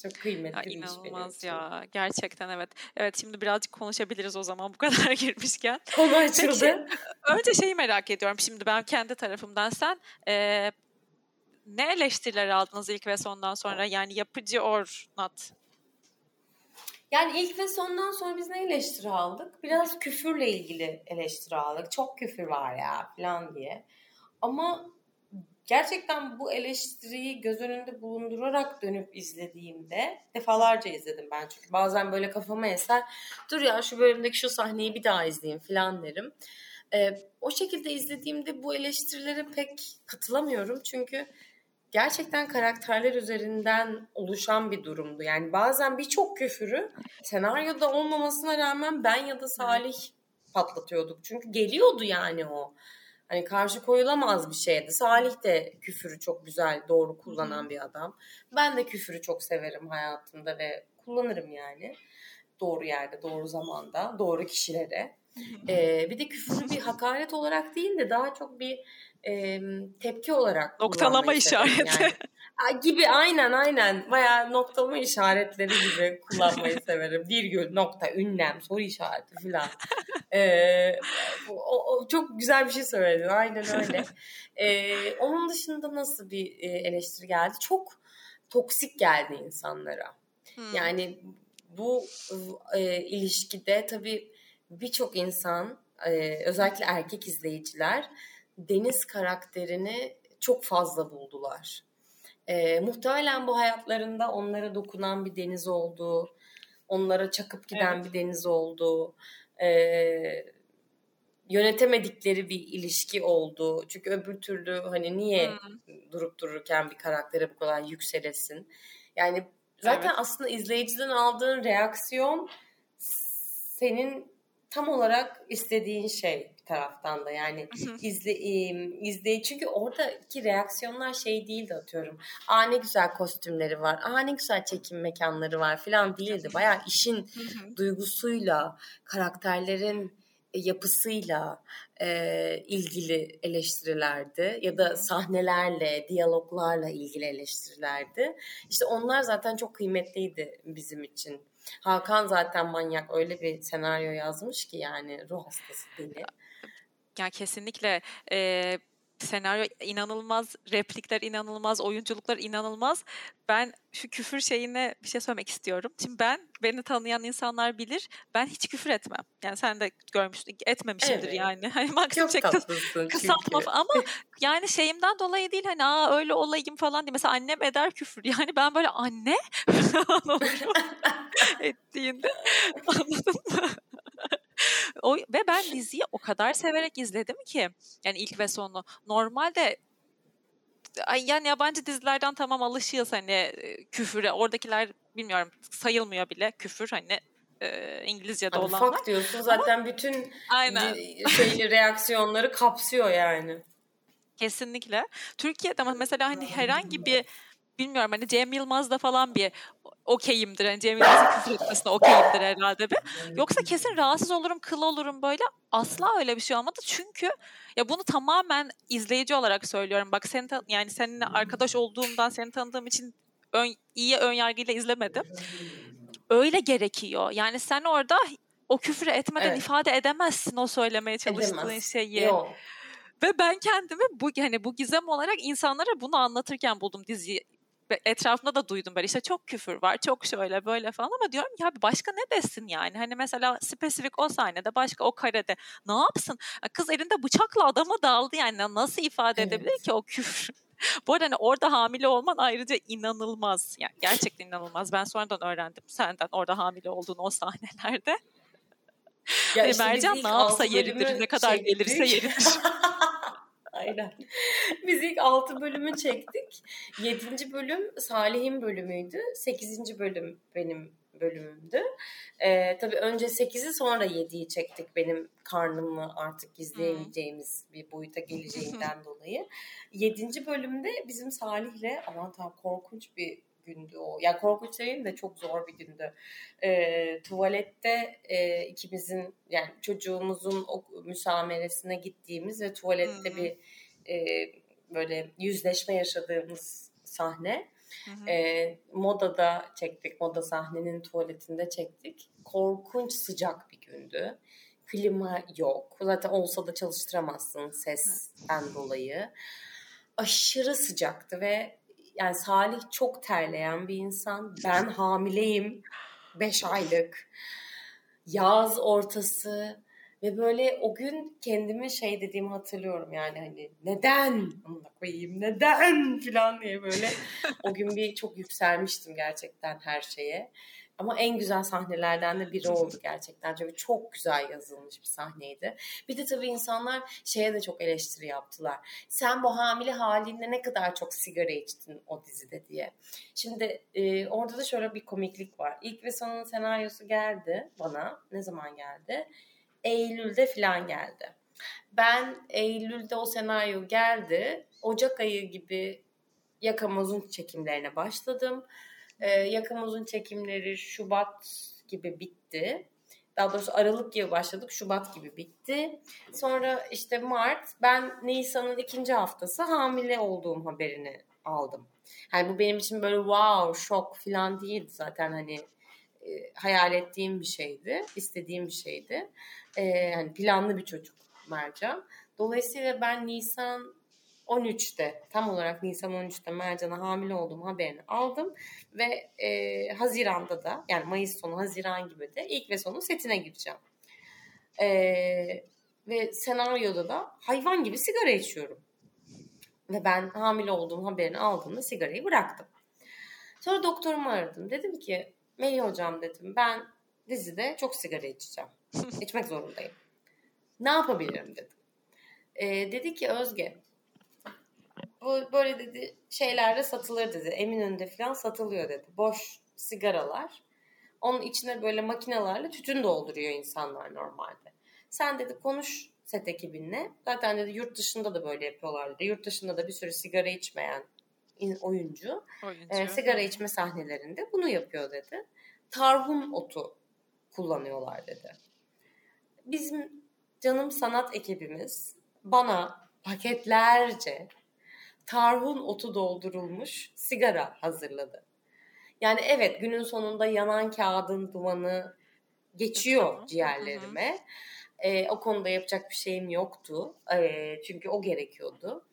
S2: Çok kıymetli
S1: Ya inanılmaz ya. Gerçekten evet. Evet şimdi birazcık konuşabiliriz o zaman bu kadar <laughs> girmişken.
S2: Konu açıldı.
S1: Önce şeyi merak ediyorum şimdi ben kendi tarafımdan sen eee, ne eleştiriler aldınız ilk ve sondan sonra yani yapıcı or not?
S2: Yani ilk ve sondan sonra biz ne eleştiri aldık? Biraz küfürle ilgili eleştiri aldık. Çok küfür var ya falan diye. Ama gerçekten bu eleştiriyi göz önünde bulundurarak dönüp izlediğimde defalarca izledim ben çünkü bazen böyle kafama eser dur ya şu bölümdeki şu sahneyi bir daha izleyeyim falan derim. Ee, o şekilde izlediğimde bu eleştirilere pek katılamıyorum çünkü gerçekten karakterler üzerinden oluşan bir durumdu. Yani bazen birçok küfürü senaryoda olmamasına rağmen ben ya da Salih patlatıyorduk. Çünkü geliyordu yani o. Hani karşı koyulamaz bir şeydi. Salih de küfürü çok güzel, doğru kullanan bir adam. Ben de küfürü çok severim hayatımda ve kullanırım yani. Doğru yerde, doğru zamanda, doğru kişilere. Ee, bir de küfürü bir hakaret olarak değil de daha çok bir e, tepki olarak
S1: Noktalama işareti.
S2: Yani. Gibi aynen aynen. Bayağı noktalama işaretleri gibi kullanmayı <laughs> severim. Virgül, nokta, ünlem, soru işareti falan. <laughs> Ee, o, o çok güzel bir şey söyledin. Aynen öyle. Ee, onun dışında nasıl bir e, eleştiri geldi? Çok toksik geldi insanlara.
S1: Hmm.
S2: Yani bu e, ilişkide tabii birçok insan e, özellikle erkek izleyiciler Deniz karakterini çok fazla buldular. E, muhtemelen bu hayatlarında onlara dokunan bir Deniz oldu. Onlara çakıp giden
S1: Evet.
S2: bir Deniz oldu. E, yönetemedikleri bir ilişki oldu. Çünkü öbür türlü hani niye
S1: Hmm.
S2: durup dururken bir karaktere bu kadar yükselesin? Yani zaten
S1: Evet.
S2: aslında izleyiciden aldığın reaksiyon senin tam olarak istediğin şey taraftan da yani izle izley çünkü oradaki reaksiyonlar şey değildi atıyorum. Aa ne güzel kostümleri var. Aa ne güzel çekim mekanları var falan değildi. Bayağı işin duygusuyla, karakterlerin yapısıyla e, ilgili eleştirilerdi ya da sahnelerle, diyaloglarla ilgili eleştirilerdi. İşte onlar zaten çok kıymetliydi bizim için. Hakan zaten manyak öyle bir senaryo yazmış ki yani ruh hastası deli.
S1: Ya kesinlikle e, senaryo inanılmaz, replikler inanılmaz, oyunculuklar inanılmaz. Ben şu küfür şeyine bir şey söylemek istiyorum. Şimdi ben, beni tanıyan insanlar bilir, ben hiç küfür etmem. Yani sen de görmüştün, etmemişimdir
S2: Evet.
S1: yani. <laughs> Hani maksimum
S2: Çok
S1: şey kıs- kısaltma ama yani şeyimden dolayı değil hani aa öyle olayım falan diye. Mesela annem eder küfür. Yani ben böyle anne <laughs> falan olurum <laughs> ettiğinde. Anladın mı? <laughs> O, ve ben diziyi o kadar severek izledim ki yani ilk ve sonu. Normalde ay yani yabancı dizilerden tamam alışığız hani e, küfüre. Oradakiler bilmiyorum sayılmıyor bile küfür hani e, İngilizce'de
S2: Abi
S1: olanlar.
S2: fuck diyorsun zaten bütün
S1: Aynen.
S2: şeyli reaksiyonları kapsıyor yani.
S1: Kesinlikle. Türkiye'de ama mesela hani herhangi bir bilmiyorum hani Cem Yılmaz'da falan bir okeyimdir. Hani Cem Yılmaz'ın küfür etmesine okeyimdir herhalde bir. Yoksa kesin rahatsız olurum, kıl olurum böyle. Asla öyle bir şey olmadı. Çünkü ya bunu tamamen izleyici olarak söylüyorum. Bak seni yani seninle arkadaş olduğumdan seni tanıdığım için ön, iyi ön yargıyla izlemedim. Öyle gerekiyor. Yani sen orada o küfrü etmeden
S2: Evet.
S1: ifade edemezsin o söylemeye çalıştığın
S2: Edemez.
S1: şeyi.
S2: Yok.
S1: Ve ben kendimi bu hani bu gizem olarak insanlara bunu anlatırken buldum diziyi. Ve etrafımda da duydum böyle işte çok küfür var, çok şöyle böyle falan ama diyorum ya başka ne desin yani? Hani mesela spesifik o sahnede, başka o karede ne yapsın? Ya Kız elinde bıçakla adama daldı yani nasıl ifade
S2: Evet.
S1: edebilir ki o küfür? <laughs> Bu arada hani orada hamile olman ayrıca inanılmaz. Yani gerçekten inanılmaz. Ben sonradan öğrendim senden orada hamile olduğunu o sahnelerde.
S2: Ya
S1: Hani
S2: işte
S1: Mercan ne yapsa yeridir, ne kadar
S2: çektik.
S1: gelirse yeridir. <laughs>
S2: Aynen. <laughs> Biz ilk 6 bölümü çektik. 7. bölüm Salih'in bölümüydü. 8. bölüm benim bölümümdü. Ee, tabii önce 8'i sonra 7'yi çektik benim karnımı artık gizleyemeyeceğimiz bir boyuta geleceğinden dolayı. 7. bölümde bizim Salih'le aman tam korkunç bir gündü o. Ya korkunç demeyeyim de çok zor bir gündü. E, tuvalette e, ikimizin yani çocuğumuzun o müsameresine gittiğimiz ve tuvalette Hı-hı. bir e, böyle yüzleşme yaşadığımız sahne. E, modada çektik. Moda sahnenin tuvaletinde çektik. Korkunç sıcak bir gündü. Klima yok. Zaten olsa da çalıştıramazsın sesten dolayı. Aşırı sıcaktı ve yani Salih çok terleyen bir insan. Ben hamileyim. beş aylık. Yaz ortası. Ve böyle o gün kendimi şey dediğimi hatırlıyorum yani hani neden koyayım neden falan diye böyle o gün bir çok yükselmiştim gerçekten her şeye. Ama en güzel sahnelerden de biri oldu gerçekten. Çünkü çok güzel yazılmış bir sahneydi. Bir de tabii insanlar şeye de çok eleştiri yaptılar. Sen bu hamile halinde ne kadar çok sigara içtin o dizide diye. Şimdi e, orada da şöyle bir komiklik var. İlk ve sonun senaryosu geldi bana. Ne zaman geldi? Eylül'de falan geldi. Ben Eylül'de o senaryo geldi. Ocak ayı gibi Yakamoz'un çekimlerine başladım. Ee, Yakamoz'un çekimleri Şubat gibi bitti. Daha doğrusu Aralık gibi başladık. Şubat gibi bitti. Sonra işte Mart ben Nisan'ın ikinci haftası hamile olduğum haberini aldım. Yani bu benim için böyle wow şok falan değildi zaten hani e, hayal ettiğim bir şeydi. istediğim bir şeydi. E, yani planlı bir çocuk Mercan. Dolayısıyla ben Nisan 13'te tam olarak Nisan 13'te Mercan'a hamile olduğum haberini aldım ve e, Haziran'da da yani Mayıs sonu Haziran gibi de ilk ve sonu setine gireceğim. E, ve senaryoda da hayvan gibi sigara içiyorum. Ve ben hamile olduğum haberini aldığımda sigarayı bıraktım. Sonra doktorumu aradım. Dedim ki Melih hocam dedim ben dizide çok sigara içeceğim. <laughs> İçmek zorundayım. Ne yapabilirim dedim. Ee, dedi ki Özge bu böyle dedi şeylerde satılır dedi. Eminönü'nde falan satılıyor dedi. Boş sigaralar. Onun içine böyle makinelerle tütün dolduruyor insanlar normalde. Sen dedi konuş set ekibinle. Zaten dedi yurt dışında da böyle yapıyorlar dedi. Yurt dışında da bir sürü sigara içmeyen oyuncu, oyuncu. E, sigara içme sahnelerinde bunu yapıyor dedi. Tarhun otu kullanıyorlar dedi. Bizim canım sanat ekibimiz bana paketlerce tarhun otu doldurulmuş sigara hazırladı. Yani evet günün sonunda yanan kağıdın dumanı geçiyor ciğerlerime. Ee, o konuda yapacak bir şeyim yoktu. Ee, çünkü o gerekiyordu.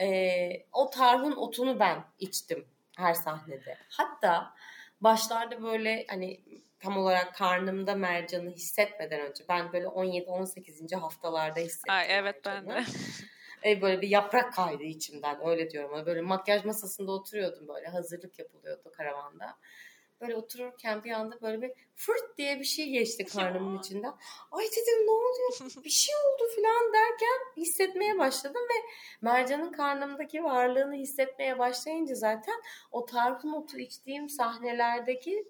S2: Ee, o tarhun otunu ben içtim her sahnede. Hatta başlarda böyle hani tam olarak karnımda mercanı hissetmeden önce ben böyle 17-18. haftalarda hissettim.
S1: Ay, evet mercanı. ben de. <laughs>
S2: E, böyle bir yaprak kaydı içimden öyle diyorum. Böyle makyaj masasında oturuyordum böyle hazırlık yapılıyordu karavanda. Böyle otururken bir anda böyle bir fırt diye bir şey geçti karnımın içinden. Ay dedim ne oluyor? Bir şey oldu falan derken hissetmeye başladım ve Mercan'ın karnımdaki varlığını hissetmeye başlayınca zaten o tarhun otu içtiğim sahnelerdeki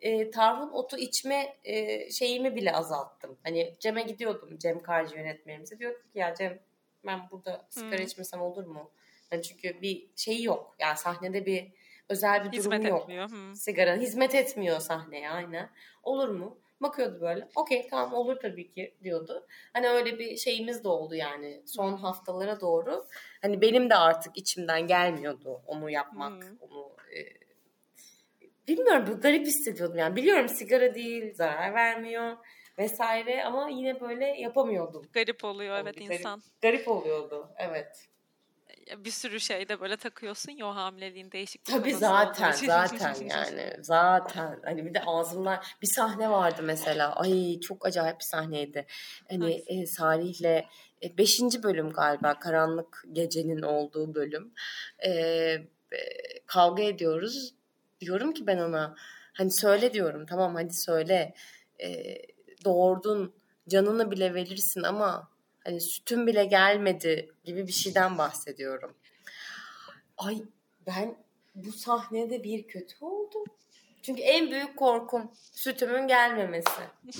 S2: e, tarhun otu içme e, şeyimi bile azalttım. Hani Cem'e gidiyordum Cem Karcı yönetmenimize. Diyordum ki ya Cem ben burada sigara hmm. içmesem olur mu? Yani çünkü bir şey yok. Yani sahnede bir özel bir hizmet durum yok. Etmiyor. Hmm. Sigara hizmet etmiyor sahneye aynen. Olur mu? Bakıyordu böyle. Okey tamam olur tabii ki diyordu. Hani öyle bir şeyimiz de oldu yani son haftalara doğru. Hani benim de artık içimden gelmiyordu onu yapmak. Hmm. Onu e, bilmiyorum bu garip hissediyordum yani. Biliyorum sigara değil, zarar vermiyor vesaire ama yine böyle yapamıyordum.
S1: Garip oluyor evet garip, insan.
S2: Garip oluyordu evet.
S1: Bir sürü şeyde böyle takıyorsun ya o hamileliğin değişik
S2: Tabii zaten <laughs> zaten yani zaten hani bir de ağzımdan bir sahne vardı mesela ay çok acayip bir sahneydi. Hani e, Salih'le e, beşinci bölüm galiba karanlık gecenin olduğu bölüm e, e, kavga ediyoruz diyorum ki ben ona hani söyle diyorum tamam hadi söyle e, doğurdun canını bile verirsin ama hani sütün bile gelmedi gibi bir şeyden bahsediyorum. Ay ben bu sahnede bir kötü oldum. Çünkü en büyük korkum sütümün gelmemesi. <laughs>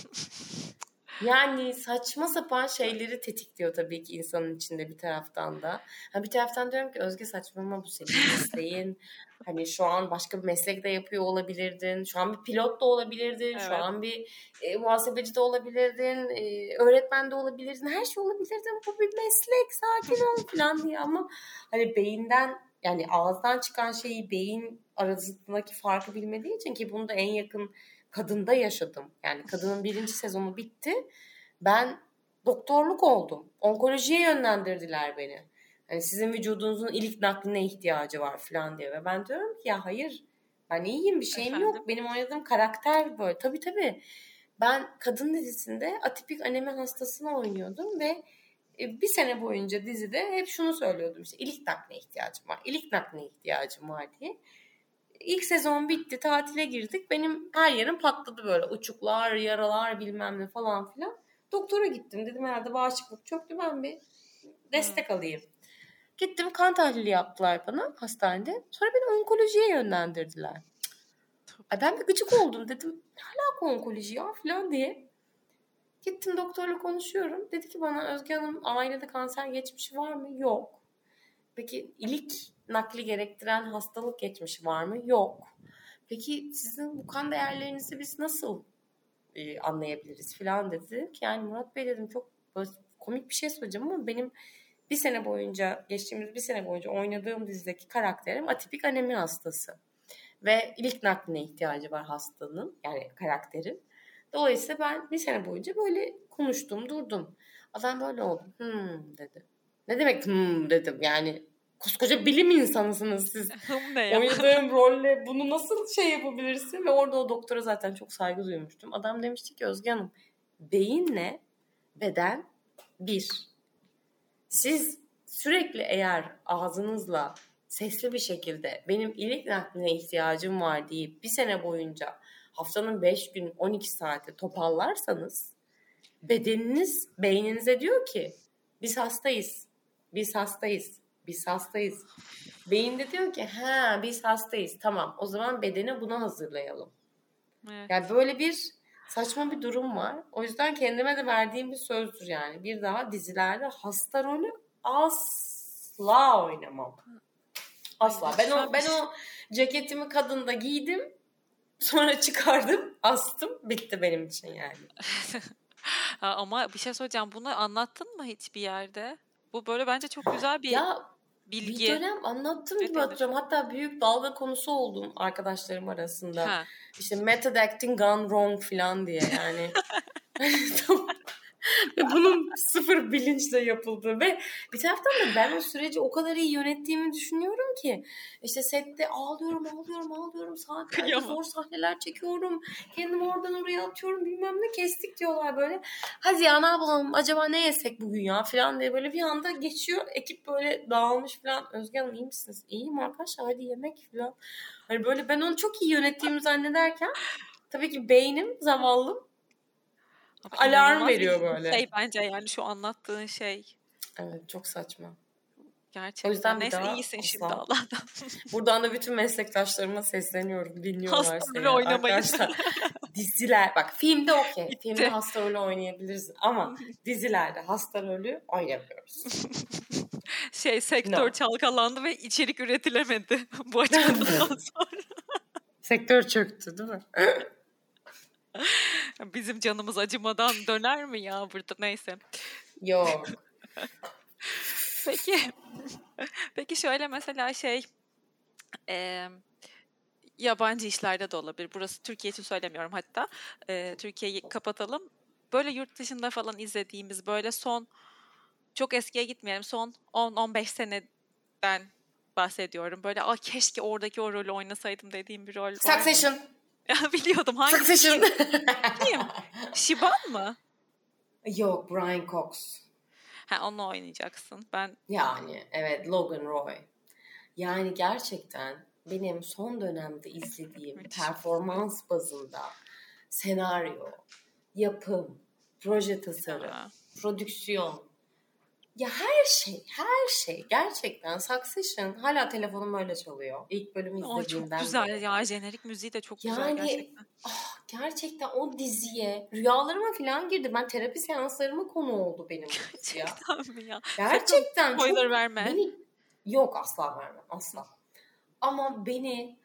S2: Yani saçma sapan şeyleri tetikliyor tabii ki insanın içinde bir taraftan da. Ha bir taraftan diyorum ki Özge saçmalama bu senin mesleğin. hani şu an başka bir meslek de yapıyor olabilirdin. Şu an bir pilot da olabilirdin. Evet. Şu an bir e, muhasebeci de olabilirdin. E, öğretmen de olabilirdin. Her şey olabilirdin. Bu bir meslek. Sakin ol <laughs> falan diye ama hani beyinden yani ağızdan çıkan şeyi beyin arasındaki farkı bilmediği için ki bunu da en yakın kadında yaşadım. Yani kadının birinci sezonu bitti. Ben doktorluk oldum. Onkolojiye yönlendirdiler beni. Hani sizin vücudunuzun ilik nakline ihtiyacı var falan diye. Ve ben diyorum ki ya hayır ben iyiyim bir şeyim Efendim? yok. Benim oynadığım karakter böyle. Tabii tabii. Ben kadın dizisinde atipik anemi hastasını oynuyordum ve e, bir sene boyunca dizide hep şunu söylüyordum işte ilik nakline ihtiyacım var. İlik nakline ihtiyacım var diye. İlk sezon bitti, tatile girdik. Benim her yerim patladı böyle. Uçuklar, yaralar bilmem ne falan filan. Doktora gittim. Dedim herhalde bağışıklık çöktü ben bir destek hmm. alayım. Gittim kan tahlili yaptılar bana hastanede. Sonra beni onkolojiye yönlendirdiler. Ay ben bir gıcık oldum dedim. Ne alaka onkoloji ya falan diye. Gittim doktorla konuşuyorum. Dedi ki bana Özge Hanım ailede kanser geçmişi var mı? Yok. Peki ilik nakli gerektiren hastalık geçmişi var mı? Yok. Peki sizin bu kan değerlerinizi biz nasıl e, anlayabiliriz falan dedi. Yani Murat Bey dedim çok komik bir şey söyleyeceğim ama benim bir sene boyunca geçtiğimiz bir sene boyunca oynadığım dizideki karakterim atipik anemi hastası. Ve ilik nakline ihtiyacı var hastanın yani karakterin. Dolayısıyla ben bir sene boyunca böyle konuştum durdum. Adam böyle oldu. Hmm dedi. Ne demek hmm dedim yani koskoca bilim insanısınız siz. <laughs> Oynadığım rolle bunu nasıl şey yapabilirsin? Ve orada o doktora zaten çok saygı duymuştum. Adam demişti ki Özge Hanım beyinle beden bir. Siz sürekli eğer ağzınızla sesli bir şekilde benim ilik nakline ihtiyacım var deyip bir sene boyunca haftanın 5 gün 12 saati topallarsanız bedeniniz beyninize diyor ki biz hastayız. Biz hastayız biz hastayız. Beyin de diyor ki ha biz hastayız. Tamam o zaman bedeni buna hazırlayalım. Evet. Yani böyle bir saçma bir durum var. O yüzden kendime de verdiğim bir sözdür yani. Bir daha dizilerde hasta rolü asla oynamam. Asla. Ben o ben o ceketimi kadında giydim. Sonra çıkardım, astım. Bitti benim için yani. <laughs>
S1: Ama bir şey söyleyeceğim. Bunu anlattın mı hiçbir yerde? Bu böyle bence çok güzel bir
S2: ya, bilgi. Bir dönem anlattım gibi hatırlıyorum. Hatta büyük dalga konusu oldum arkadaşlarım arasında. Ha. İşte method acting gone wrong falan diye yani. <laughs> <laughs> ve bunun sıfır bilinçle yapıldığı ve bir taraftan da ben o süreci o kadar iyi yönettiğimi düşünüyorum ki işte sette ağlıyorum ağlıyorum ağlıyorum saatlerce zor sahneler çekiyorum kendimi oradan oraya atıyorum bilmem ne kestik diyorlar böyle. Hadi ya ne yapalım acaba ne yesek bugün ya falan diye böyle bir anda geçiyor ekip böyle dağılmış falan. Özge Hanım iyi misiniz? İyiyim arkadaşlar hadi yemek falan. Hani böyle ben onu çok iyi yönettiğimi zannederken tabii ki beynim zavallım Alarm veriyor böyle.
S1: Şey bence yani şu anlattığın şey.
S2: Evet çok saçma.
S1: Gerçekten. O yüzden Neyse daha iyisin asla. şimdi Allah'tan. <laughs>
S2: Buradan da bütün meslektaşlarıma sesleniyorum. Dinliyorlar hasta seni. oynamayın. Arkadaşlar <laughs> diziler bak filmde okey. Filmde hasta rolü oynayabiliriz ama <laughs> dizilerde hasta rolü oynamıyoruz.
S1: şey sektör no. çalkalandı ve içerik üretilemedi bu açıklamadan sonra.
S2: sektör çöktü değil mi? <laughs>
S1: Bizim canımız acımadan döner mi ya burada neyse.
S2: Yok. <laughs>
S1: Peki. Peki şöyle mesela şey e, yabancı işlerde de olabilir. Burası Türkiye için söylemiyorum hatta. E, Türkiye'yi kapatalım. Böyle yurt dışında falan izlediğimiz böyle son çok eskiye gitmeyelim. Son 10-15 seneden bahsediyorum. Böyle Aa, keşke oradaki o rolü oynasaydım dediğim bir rol
S2: Succession.
S1: Ya <laughs> biliyordum hangi
S2: Succession.
S1: Kim? Şiban mı?
S2: Yok Brian Cox.
S1: Ha onu oynayacaksın. Ben
S2: yani evet Logan Roy. Yani gerçekten benim son dönemde izlediğim performans bazında senaryo, yapım, proje tasarım, prodüksiyon Ya her şey, her şey gerçekten Succession hala telefonum öyle çalıyor. İlk bölümü
S1: O çok
S2: izlediğimden
S1: güzel
S2: beri.
S1: ya. Jenerik müziği de çok güzel
S2: Yani
S1: gerçekten.
S2: ah, gerçekten o diziye rüyalarıma falan girdi. Ben terapi seanslarıma konu oldu benim bu dizi ya.
S1: Gerçekten mi ya?
S2: Gerçekten çok
S1: Spoiler verme.
S2: beni yok asla vermem asla. Ama beni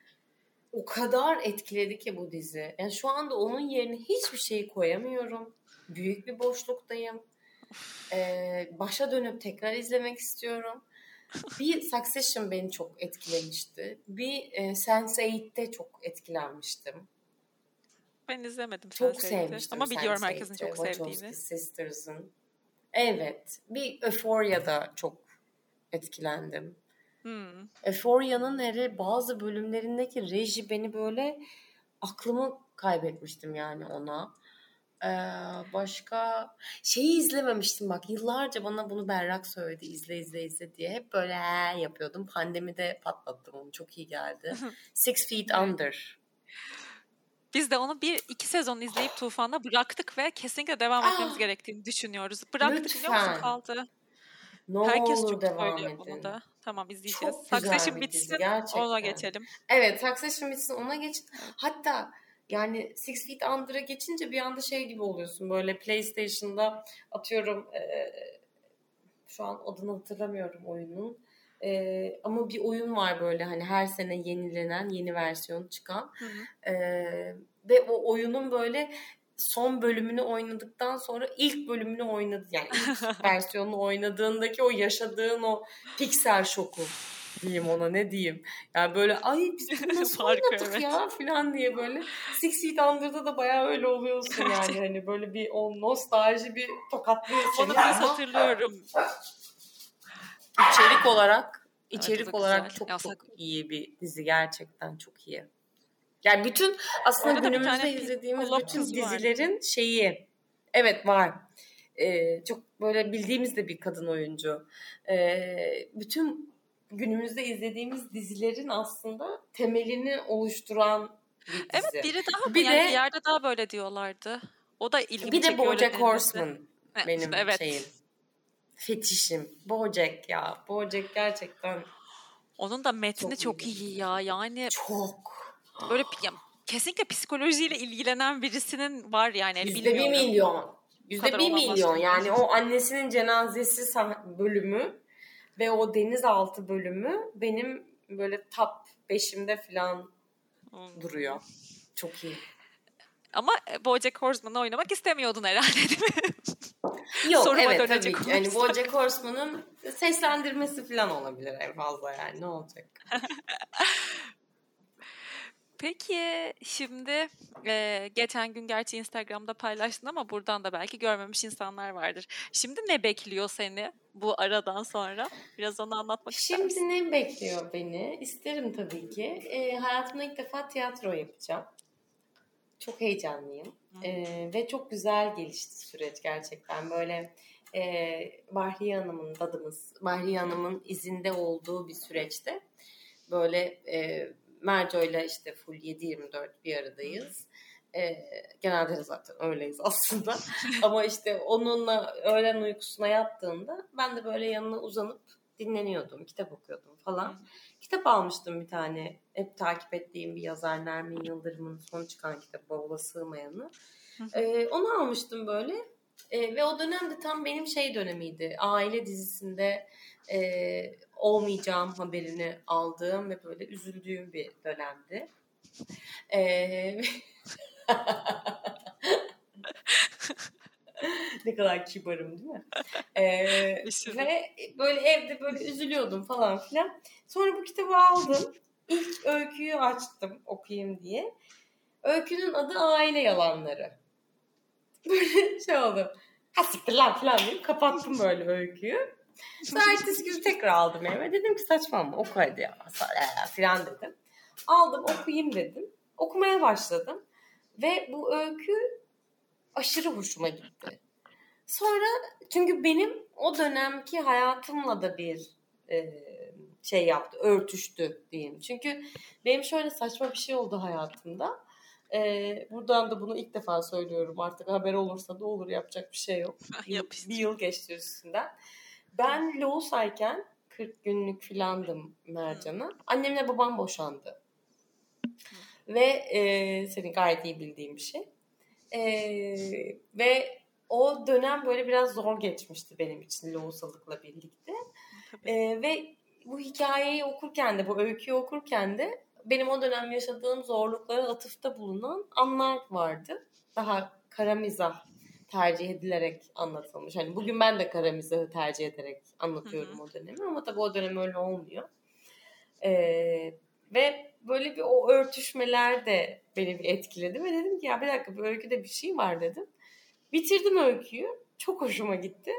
S2: o kadar etkiledi ki bu dizi. Yani şu anda onun yerine hiçbir şey koyamıyorum. Büyük bir boşluktayım. Ee, başa dönüp tekrar izlemek istiyorum. Bir Succession beni çok etkilemişti. Bir e, Sense8'te çok etkilenmiştim.
S1: Ben izlemedim
S2: Çok
S1: Sense8'i.
S2: sevmiştim
S1: Ama biliyorum herkesin
S2: Sense8'i,
S1: çok sevdiğini.
S2: Sisters'ın. Evet. Bir Euphoria'da çok etkilendim.
S1: Hmm.
S2: Euphoria'nın hele bazı bölümlerindeki reji beni böyle aklımı kaybetmiştim yani ona. Ee, başka şeyi izlememiştim bak yıllarca bana bunu Berrak söyledi izle izle izle diye hep böyle he yapıyordum pandemide patlattım onu çok iyi geldi <laughs> Six Feet Under
S1: Biz de onu bir iki sezon izleyip Tufan'da bıraktık ve kesinlikle devam etmemiz
S2: Ah!
S1: gerektiğini düşünüyoruz. Bıraktık biliyor musun
S2: Lütfen.
S1: kaldı.
S2: ne
S1: Herkes
S2: olur
S1: çok
S2: devam edin
S1: bunu da. Tamam izleyeceğiz.
S2: Dizi,
S1: bitsin
S2: gerçekten.
S1: ona geçelim.
S2: Evet Succession bitsin ona geçin. Hatta yani Six Feet Under'a geçince bir anda şey gibi oluyorsun. Böyle PlayStation'da atıyorum e, şu an adını hatırlamıyorum oyunun. E, ama bir oyun var böyle hani her sene yenilenen yeni versiyonu çıkan.
S1: Hı hı.
S2: Ve o oyunun böyle son bölümünü oynadıktan sonra ilk bölümünü oynadı yani ilk <laughs> versiyonunu oynadığındaki o yaşadığın o piksel şoku diyeyim ona ne diyeyim. Yani böyle ay biz bunu <laughs> nasıl oynadık
S1: evet.
S2: ya falan diye böyle Six Feet Under'da da bayağı öyle oluyorsun yani hani böyle bir o nostalji bir tokatlıyor seni.
S1: Onu biraz <laughs> hatırlıyorum.
S2: içerik olarak
S1: Evet,
S2: içerik
S1: da
S2: olarak
S1: güzel.
S2: çok
S1: Ya,
S2: çok iyi bir dizi gerçekten çok iyi. Yani bütün aslında
S1: Orada
S2: günümüzde izlediğimiz bütün dizilerin şeyi evet var. Ee, çok böyle bildiğimiz de bir kadın oyuncu. Ee, bütün günümüzde izlediğimiz dizilerin aslında temelini oluşturan bir dizi.
S1: Evet biri daha
S2: Bir
S1: yani
S2: de-
S1: bir yerde daha böyle diyorlardı. O da ilgimi
S2: bir de BoJack. Horseman
S1: Evet,
S2: benim
S1: evet.
S2: şeyim. Fetişim. BoJack ya. BoJack gerçekten
S1: Onun da metni
S2: Çok
S1: çok,
S2: iyi.
S1: iyi ya. Yani
S2: çok
S1: böyle ya, kesinlikle psikolojiyle ilgilenen birisinin var yani.
S2: Yüzde bir milyon. Yüzde bir milyon yani o annesinin cenazesi bölümü ve o denizaltı bölümü benim böyle top 5'imde falan
S1: Hmm.
S2: duruyor. Çok iyi.
S1: Ama e, BoJack Horseman'ı oynamak istemiyordun herhalde değil mi? <laughs>
S2: Yok
S1: Soruma
S2: evet tabii ki. Yani. BoJack Horseman'ın seslendirmesi falan olabilir en fazla yani ne olacak. <laughs>
S1: Peki şimdi e, geçen gün gerçi Instagram'da paylaştın ama buradan da belki görmemiş insanlar vardır. Şimdi ne bekliyor seni bu aradan sonra? Biraz onu anlatmak ister misin?
S2: Şimdi ne bekliyor beni? İsterim tabii ki. E, hayatımda ilk defa tiyatro yapacağım. Çok heyecanlıyım. E, ve çok güzel gelişti süreç gerçekten. Böyle e, Bahriye Hanım'ın, dadımız, Bahriye Hanım'ın izinde olduğu bir süreçte böyle e, Merco'yla işte full 7-24 bir aradayız. E, genelde de zaten öyleyiz aslında. <laughs> Ama işte onunla öğlen uykusuna yattığında ben de böyle yanına uzanıp dinleniyordum, kitap okuyordum falan. Kitap almıştım bir tane. Hep takip ettiğim bir yazar Nermin Yıldırım'ın son çıkan kitabı Bavula Sığmayanı. Ee, onu almıştım böyle. Ee, ve o dönemde tam benim şey dönemiydi. Aile dizisinde e, olmayacağım haberini aldığım ve böyle üzüldüğüm bir dönemdi. Ee, <laughs> ne kadar kibarım değil mi? Ee, ve böyle evde böyle üzülüyordum falan filan. Sonra bu kitabı aldım. İlk öyküyü açtım okuyayım diye. Öykünün adı Aile Yalanları. Böyle şey oldu. Ha siktir lan falan deyip kapattım böyle öyküyü. Sonra <laughs> ertesi gün tekrar aldım eve. Dedim ki saçmalama oku hadi ya filan dedim. Aldım okuyayım dedim. Okumaya başladım. Ve bu öykü aşırı hoşuma gitti. Sonra çünkü benim o dönemki hayatımla da bir e, şey yaptı, örtüştü diyeyim. Çünkü benim şöyle saçma bir şey oldu hayatımda. E, buradan da bunu ilk defa söylüyorum. Artık haber olursa da olur yapacak bir şey yok. <laughs> Bir, bir yıl geçti üstünden. Ben Loğusayken 40 günlük filandım Mercan'a. Annemle babam boşandı. Ve e, senin gayet iyi bildiğin bir şey. E, ve o dönem böyle biraz zor geçmişti benim için Loğusalıkla birlikte. E, ve bu hikayeyi okurken de, bu öyküyü okurken de benim o dönem yaşadığım zorluklara atıfta bulunan anlar vardı. Daha kara mizah tercih edilerek anlatılmış. Hani bugün ben de kara mizahı tercih ederek anlatıyorum hı hı. o dönemi ama tabii o dönem öyle olmuyor. Ee, ve böyle bir o örtüşmeler de beni bir etkiledi ve dedim ki ya bir dakika bu öyküde bir şey var dedim. Bitirdim öyküyü. Çok hoşuma gitti.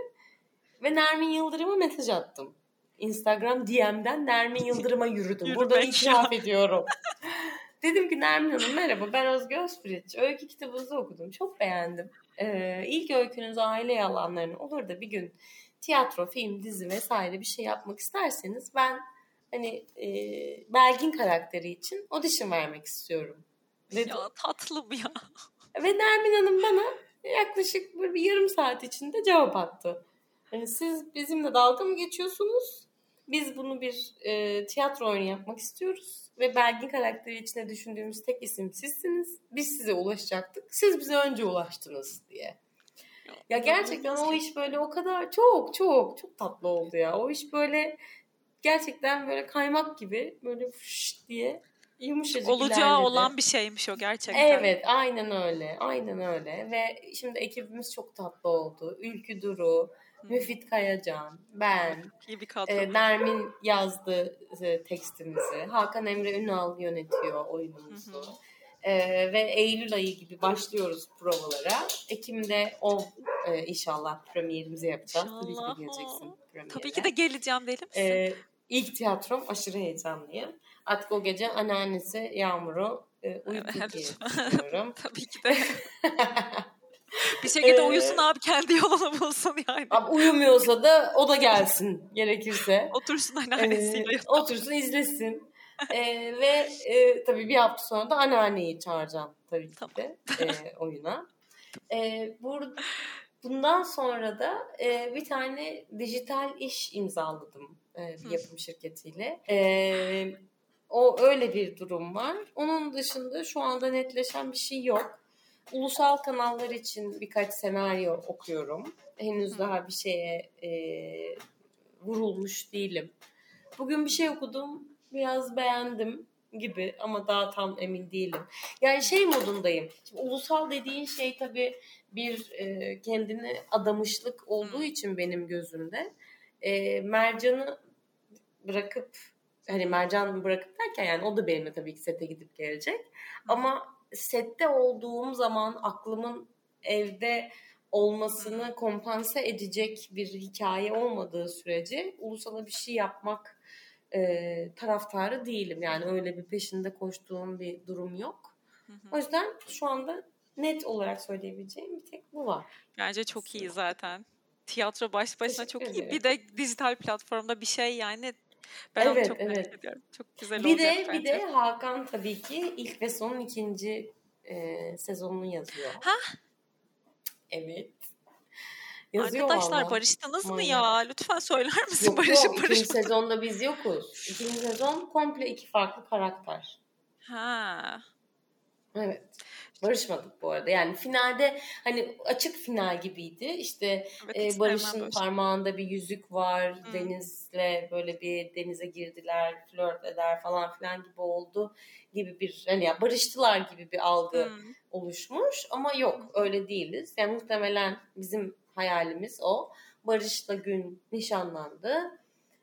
S2: Ve Nermin Yıldırım'a mesaj attım. Instagram DM'den Nermin Yıldırım'a yürüdüm. Burada itiraf ediyorum. <laughs> Dedim ki Nermin Hanım merhaba ben Özge Özfriç. Öykü kitabınızı okudum. Çok beğendim. Ee, ilk öykünüz aile yalanlarını olur da bir gün tiyatro, film, dizi vesaire bir şey yapmak isterseniz ben hani e, Belgin karakteri için audition vermek istiyorum.
S1: Dedim. Ya tatlım ya. <laughs>
S2: Ve Nermin Hanım bana yaklaşık bir yarım saat içinde cevap attı. Hani siz bizimle dalga mı geçiyorsunuz? Biz bunu bir e, tiyatro oyunu yapmak istiyoruz ve Belgin karakteri içine düşündüğümüz tek isim sizsiniz. Biz size ulaşacaktık. Siz bize önce ulaştınız diye. Ya gerçekten o iş böyle o kadar çok çok çok tatlı oldu ya. O iş böyle gerçekten böyle kaymak gibi böyle fış diye yumuşacık
S1: Olacağı ilerledi. olan bir şeymiş o gerçekten.
S2: Evet aynen öyle. Aynen öyle. Ve şimdi ekibimiz çok tatlı oldu. Ülkü Duru, Müfit Kayacan, ben,
S1: İyi bir kadro.
S2: e, Nermin yazdı e, tekstimizi. Hakan Emre Ünal yönetiyor oyunumuzu. E, ve Eylül ayı gibi başlıyoruz provalara. Ekim'de o e, inşallah premierimizi yapacağız. İnşallah. Tabii ki de geleceksin
S1: premiere. Tabii ki de geleceğim deli misin?
S2: E, ilk tiyatrom aşırı heyecanlıyım. Artık o gece anneannesi Yağmur'u e, uyutur evet. diye <laughs> düşünüyorum.
S1: Tabii ki de. <laughs> <laughs> bir şekilde ee, uyusun abi kendi yolunu bulsun yani.
S2: Abi uyumuyorsa da o da gelsin gerekirse. <laughs>
S1: Otursun anneannesiyle.
S2: Ee, otursun izlesin. ee, ve e, tabii bir hafta sonra da anneanneyi çağıracağım tabii ki tamam. de e, oyuna. E, bur bundan sonra da e, bir tane dijital iş imzaladım e, bir yapım şirketiyle. E, o öyle bir durum var. Onun dışında şu anda netleşen bir şey yok. Ulusal kanallar için birkaç senaryo okuyorum. Henüz daha bir şeye e, vurulmuş değilim. Bugün bir şey okudum. Biraz beğendim gibi ama daha tam emin değilim. Yani şey modundayım. Şimdi ulusal dediğin şey tabii bir e, kendine adamışlık olduğu için benim gözümde. E, Mercan'ı bırakıp hani Mercan bırakıp derken yani o da benimle tabii ki sete gidip gelecek. Ama sette olduğum zaman aklımın evde olmasını kompanse edecek bir hikaye olmadığı sürece ulusala bir şey yapmak e, taraftarı değilim. Yani öyle bir peşinde koştuğum bir durum yok. Hı hı. O yüzden şu anda net olarak söyleyebileceğim bir tek bu var.
S1: Bence çok iyi zaten. Tiyatro baş başına Teşekkür çok ederim. iyi. Bir de dijital platformda bir şey yani ben evet, onu çok evet. merak ediyorum. Çok güzel
S2: bir
S1: olacak
S2: de, bence. Bir de Hakan tabii ki ilk ve son ikinci e, sezonunu yazıyor.
S1: Ha?
S2: Evet.
S1: Yazıyor Arkadaşlar vallahi. barıştınız mı ya? Lütfen söyler misin yok, barışıp yok?
S2: İkinci sezonda biz yokuz. İkinci sezon komple iki farklı karakter.
S1: Ha.
S2: Evet. Barışmadık bu arada. Yani finalde hani açık final gibiydi. İşte evet, e, Barış'ın parmağında bir yüzük var. Hmm. Deniz'le böyle bir denize girdiler, flört eder falan filan gibi oldu gibi bir hani ya barıştılar gibi bir algı hmm. oluşmuş ama yok öyle değiliz. Yani muhtemelen bizim hayalimiz o. Barış'la Gün nişanlandı.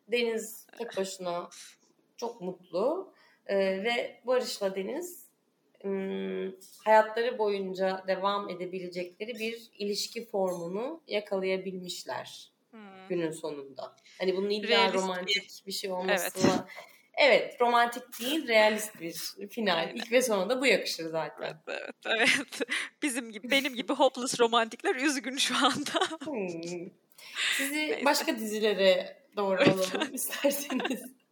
S2: Deniz tek başına çok mutlu ee, ve Barış'la Deniz hayatları boyunca devam edebilecekleri bir ilişki formunu yakalayabilmişler hmm. günün sonunda. Hani bunun illa realist romantik bir, bir şey olması evet. evet romantik değil realist bir final. Aynen. İlk ve sonunda bu yakışır zaten.
S1: Evet, evet, evet. <laughs> Bizim gibi benim gibi hopeless romantikler üzgün şu anda.
S2: Hmm. Sizi <laughs> Neyse. başka dizilere doğru alalım isterseniz. <laughs>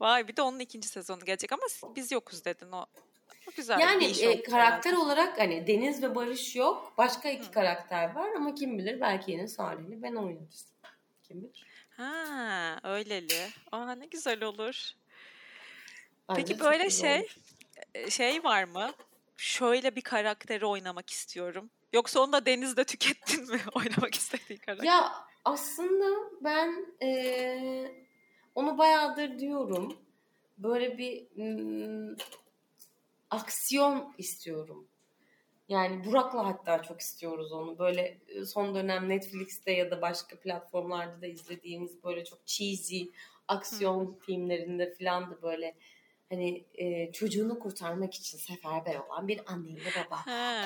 S1: Vay bir de onun ikinci sezonu gelecek ama biz yokuz dedin o. Çok güzel
S2: Yani e, karakter
S1: herhalde.
S2: olarak hani Deniz ve Barış yok. Başka iki
S1: Hı.
S2: karakter var ama kim bilir belki yine Salih'ini ben oynarız. Kim bilir?
S1: Ha, öyleli. Aa ne güzel olur.
S2: Bence
S1: Peki böyle şey
S2: olur.
S1: e, şey var mı? Şöyle bir karakteri oynamak istiyorum. Yoksa onu da denizde tükettin mi <laughs> oynamak istediğin karakter?
S2: Ya aslında ben e, onu bayağıdır diyorum. Böyle bir mm, aksiyon istiyorum. Yani Burak'la hatta çok istiyoruz onu. Böyle e, son dönem Netflix'te ya da başka platformlarda da izlediğimiz böyle çok cheesy aksiyon filmlerinde falan da böyle hani e, çocuğunu kurtarmak için seferber olan bir anneyle baba.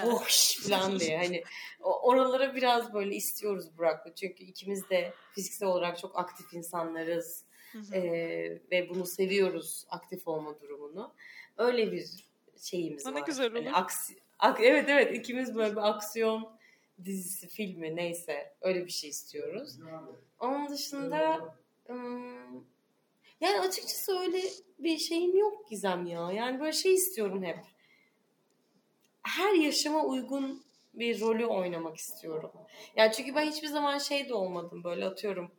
S2: Hoş falan diye hani oralara biraz böyle istiyoruz Burak'la. Çünkü ikimiz de fiziksel olarak çok aktif insanlarız.
S1: Hı hı.
S2: Ee, ve bunu seviyoruz aktif olma durumunu. Öyle bir şeyimiz
S1: ne
S2: var.
S1: güzel
S2: Hani
S1: olur.
S2: aksi, ak- evet evet ikimiz böyle bir aksiyon dizisi, filmi neyse öyle bir şey istiyoruz. Onun dışında ım, yani açıkçası öyle bir şeyim yok Gizem ya. Yani böyle şey istiyorum hep. Her yaşama uygun bir rolü oynamak istiyorum. Yani çünkü ben hiçbir zaman şey de olmadım böyle atıyorum.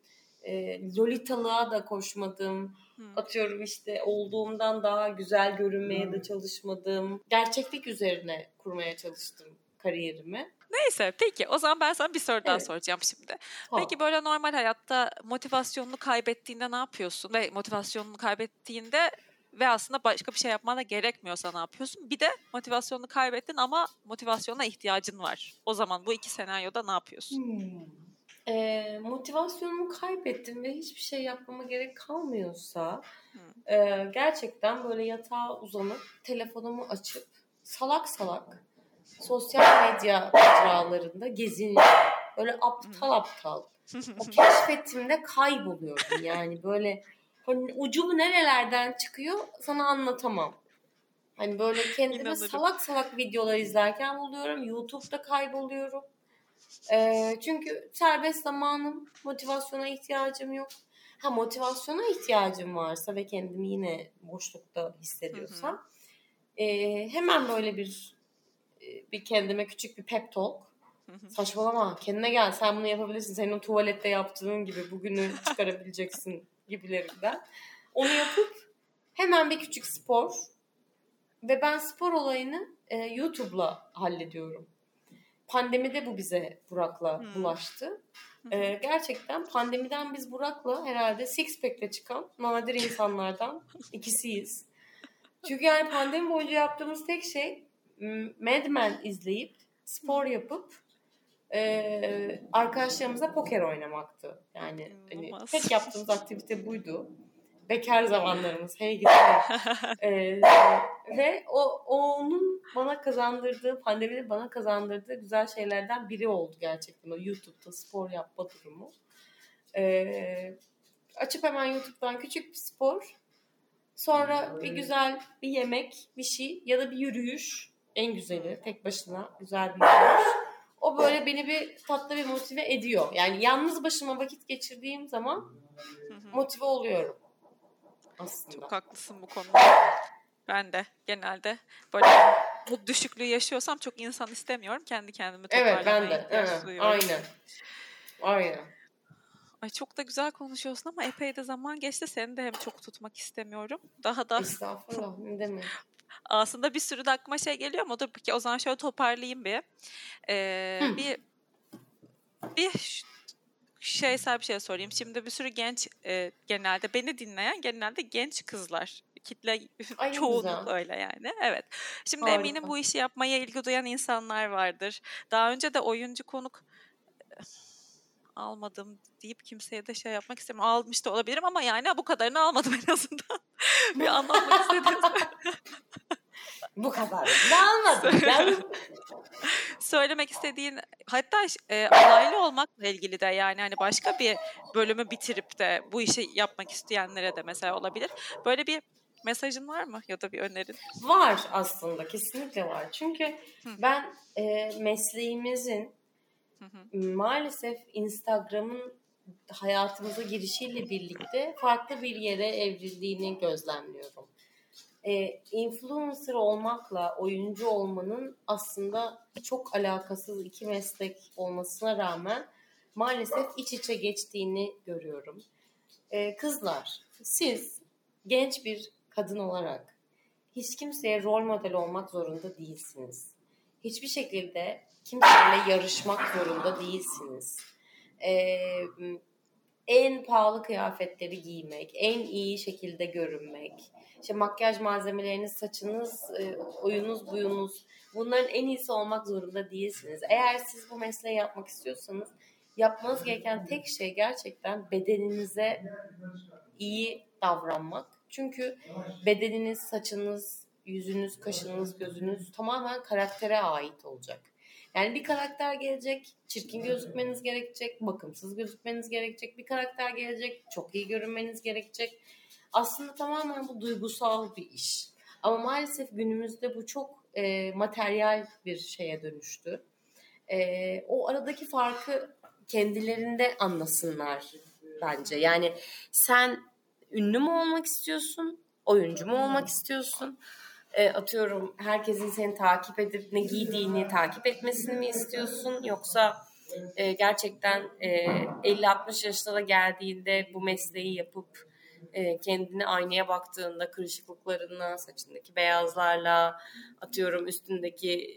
S2: E, Lolitalığa da koşmadım.
S1: Hı.
S2: Atıyorum işte olduğumdan daha güzel görünmeye de çalışmadım. Gerçeklik üzerine kurmaya çalıştım kariyerimi.
S1: Neyse peki o zaman ben sana bir soru daha
S2: Evet.
S1: soracağım şimdi.
S2: Ha.
S1: Peki böyle normal hayatta motivasyonunu kaybettiğinde ne yapıyorsun? Ve motivasyonunu kaybettiğinde ve aslında başka bir şey yapmana gerekmiyorsa ne yapıyorsun? Bir de motivasyonunu kaybettin ama motivasyona ihtiyacın var. O zaman bu iki senaryoda ne yapıyorsun?
S2: Hmm. Ee, motivasyonumu kaybettim ve hiçbir şey yapmama gerek kalmıyorsa e, gerçekten böyle yatağa uzanıp telefonumu açıp salak salak sosyal medya mecralarında geziniyorum. Böyle aptal aptal. O keşfetimde kayboluyorum yani böyle hani ucu nerelerden çıkıyor sana anlatamam. Hani böyle kendimi
S1: İnanırım.
S2: salak salak videolar izlerken buluyorum. YouTube'da kayboluyorum. Ee, çünkü serbest zamanım, motivasyona ihtiyacım yok. Ha motivasyona ihtiyacım varsa ve kendimi yine boşlukta hissediyorsam e, hemen böyle bir bir kendime küçük bir pep talk saçmalama kendine gel sen bunu yapabilirsin senin o tuvalette yaptığın gibi bugünü <laughs> çıkarabileceksin gibilerinden. Onu yapıp hemen bir küçük spor ve ben spor olayını e, YouTube'la hallediyorum. Pandemide bu bize Burak'la
S1: Hmm.
S2: bulaştı. E, gerçekten pandemiden biz Burak'la herhalde six pack'le çıkan nadir insanlardan <laughs> ikisiyiz. Çünkü yani pandemi boyunca yaptığımız tek şey Mad Men izleyip spor yapıp e, arkadaşlarımızla poker oynamaktı. Yani hani tek yaptığımız aktivite buydu. Bekar zamanlarımız. Hey gidi. <laughs> Ee, ve o onun bana kazandırdığı, pandeminin bana kazandırdığı güzel şeylerden biri oldu gerçekten o YouTube'da spor yapma durumu. Ee, açıp hemen YouTube'dan küçük bir spor, sonra bir güzel bir yemek, bir şey ya da bir yürüyüş. En güzeli tek başına güzel bir yürüyüş. O böyle beni bir tatlı bir motive ediyor. Yani yalnız başıma vakit geçirdiğim zaman motive oluyorum aslında.
S1: Çok haklısın bu konuda. Ben de genelde böyle bu düşüklüğü yaşıyorsam çok insan istemiyorum. Kendi kendimi
S2: Evet
S1: toparlamaya
S2: ben de. Evet, aynen. Aynen.
S1: Ay çok da güzel konuşuyorsun ama epey de zaman geçti. Seni de hem çok tutmak istemiyorum. Daha da
S2: Estağfurullah. Ne demek.
S1: Aslında bir sürü de aklıma şey geliyor ama dur peki o zaman şöyle toparlayayım bir. Ee,
S2: Hı.
S1: bir bir şeysel bir şey sorayım. Şimdi bir sürü genç e, genelde beni dinleyen genelde genç kızlar. Kitle <laughs>
S2: Ay
S1: çoğunluk
S2: güzel.
S1: öyle yani. Evet. Şimdi
S2: Harika.
S1: eminim bu işi yapmaya ilgi duyan insanlar vardır. Daha önce de oyuncu konuk almadım deyip kimseye de şey yapmak istemiyorum. Almış da olabilirim ama yani bu kadarını almadım en azından. <laughs> bir anlatmak istedim. <laughs>
S2: Bu kadar. Ne? Ben... <laughs>
S1: söylemek istediğin hatta e, alaylı olmakla ilgili de yani hani başka bir bölümü bitirip de bu işi yapmak isteyenlere de mesela olabilir. Böyle bir mesajın var mı ya da bir önerin?
S2: var aslında. Kesinlikle var. Çünkü
S1: Hı.
S2: ben e, mesleğimizin maalesef Instagram'ın hayatımıza girişiyle birlikte farklı bir yere evrildiğini gözlemliyorum. e, influencer olmakla oyuncu olmanın aslında çok alakasız iki meslek olmasına rağmen maalesef iç içe geçtiğini görüyorum. E, kızlar, siz genç bir kadın olarak hiç kimseye rol model olmak zorunda değilsiniz. Hiçbir şekilde kimseyle yarışmak zorunda değilsiniz. Ee, en pahalı kıyafetleri giymek, en iyi şekilde görünmek, işte makyaj malzemeleriniz, saçınız, e, oyunuz, buyunuz bunların en iyisi olmak zorunda değilsiniz. Eğer siz bu mesleği yapmak istiyorsanız yapmanız gereken tek şey gerçekten bedeninize iyi davranmak. Çünkü bedeniniz, saçınız, yüzünüz, kaşınız, gözünüz tamamen karaktere ait olacak. Yani bir karakter gelecek, çirkin gözükmeniz gerekecek, bakımsız gözükmeniz gerekecek. Bir karakter gelecek, çok iyi görünmeniz gerekecek. Aslında tamamen bu duygusal bir iş. Ama maalesef günümüzde bu çok e, materyal bir şeye dönüştü. E, o aradaki farkı kendilerinde anlasınlar bence. Yani sen ünlü mü olmak istiyorsun, oyuncu mu olmak istiyorsun? E, atıyorum herkesin seni takip edip ne giydiğini takip etmesini mi istiyorsun yoksa e, gerçekten e, 50-60 yaşına da geldiğinde bu mesleği yapıp e, kendini aynaya baktığında kırışıklıklarına, saçındaki beyazlarla, atıyorum üstündeki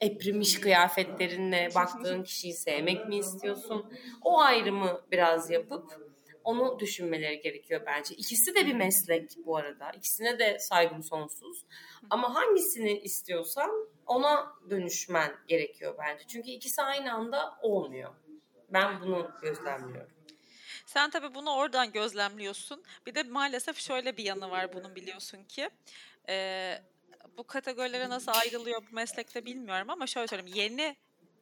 S2: eprimiş kıyafetlerinle baktığın kişiyi sevmek mi istiyorsun? O ayrımı biraz yapıp onu düşünmeleri gerekiyor bence. İkisi de bir meslek bu arada. İkisine de saygım sonsuz. Ama hangisini istiyorsan ona dönüşmen gerekiyor bence. Çünkü ikisi aynı anda olmuyor. Ben bunu gözlemliyorum.
S1: Sen tabii bunu oradan gözlemliyorsun. Bir de maalesef şöyle bir yanı var bunun biliyorsun ki. Ee, bu kategorilere nasıl ayrılıyor bu meslekte bilmiyorum ama şöyle söyleyeyim. Yeni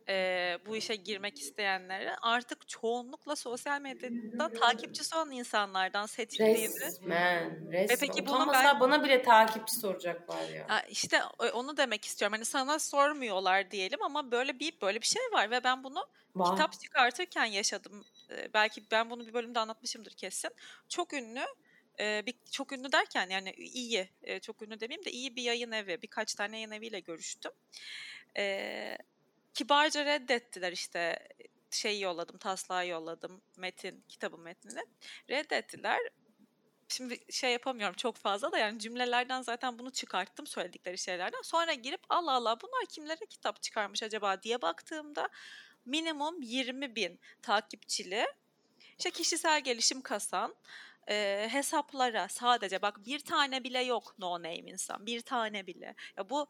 S1: e, bu işe girmek isteyenlere artık çoğunlukla sosyal medyada takipçisi olan insanlardan seçildiğini.
S2: Resmen, resmen. Ve peki bunu ben... bana bile takipçi soracaklar ya.
S1: ya. İşte onu demek istiyorum. Hani sana sormuyorlar diyelim ama böyle bir böyle bir şey var ve ben bunu var. kitap çıkartırken yaşadım. Belki ben bunu bir bölümde anlatmışımdır kesin. Çok ünlü bir çok ünlü derken yani iyi, çok ünlü demeyeyim de iyi bir yayın evi, birkaç tane yayın eviyle görüştüm. Ee, kibarca reddettiler işte şey yolladım, taslağı yolladım, metin, kitabın metnini. Reddettiler. Şimdi şey yapamıyorum çok fazla da yani cümlelerden zaten bunu çıkarttım söyledikleri şeylerden. Sonra girip Allah Allah bunlar kimlere kitap çıkarmış acaba diye baktığımda minimum 20 bin takipçili işte kişisel gelişim kasan e, hesaplara sadece bak bir tane bile yok no name insan bir tane bile. Ya bu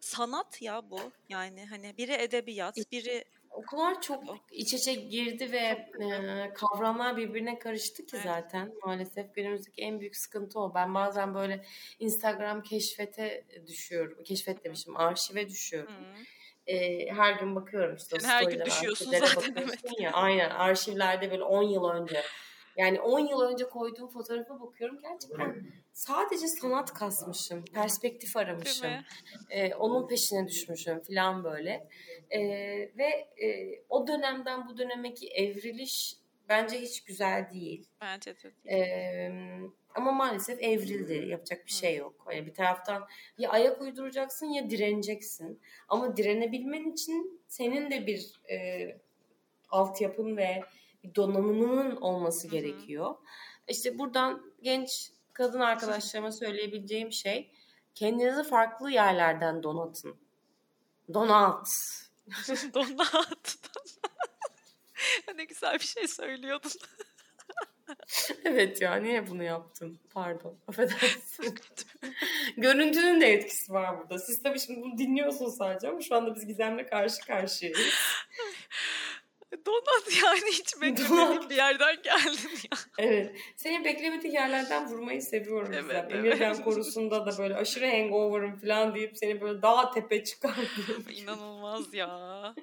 S1: sanat ya bu. Yani hani biri edebiyat, biri
S2: o kadar çok iç içe girdi ve e, kavramlar birbirine karıştı ki zaten. Maalesef günümüzdeki en büyük sıkıntı o. Ben bazen böyle Instagram keşfete düşüyorum. Keşfet demişim, arşive düşüyorum. E, her gün bakıyorum işte.
S1: Sen her gün düşüyorsun zaten. <laughs> Evet.
S2: Ya, aynen arşivlerde böyle 10 yıl önce yani 10 yıl önce koyduğum fotoğrafa bakıyorum gerçekten sadece sanat kasmışım, perspektif aramışım. Ee, onun peşine düşmüşüm falan böyle. Ee, ve e, o dönemden bu dönemeki evriliş bence hiç güzel değil.
S1: Bence de değil.
S2: Ee, ama maalesef evrildi. Yapacak bir şey yok. Yani bir taraftan ya ayak uyduracaksın ya direneceksin. Ama direnebilmen için senin de bir e, altyapın ve bir donanımının olması Hı-hı. gerekiyor. İşte buradan genç kadın arkadaşlarıma söyleyebileceğim şey kendinizi farklı yerlerden donatın. Donat. <laughs>
S1: Donat. <laughs> ne güzel bir şey söylüyordun. <laughs>
S2: evet ya niye bunu yaptın? Pardon. Affedersin. Görüntünün de etkisi var burada. Siz tabii şimdi bunu dinliyorsunuz sadece ama şu anda biz Gizem'le karşı karşıyayız.
S1: Donat yani hiç beklemediğim bir yerden geldin ya.
S2: Evet. Seni beklemediğin yerlerden vurmayı seviyorum evet, Gizem. Evet. Emirden korusunda da böyle aşırı hangover'ım falan deyip seni böyle dağ tepe çıkartıyorum.
S1: İnanılmaz ya.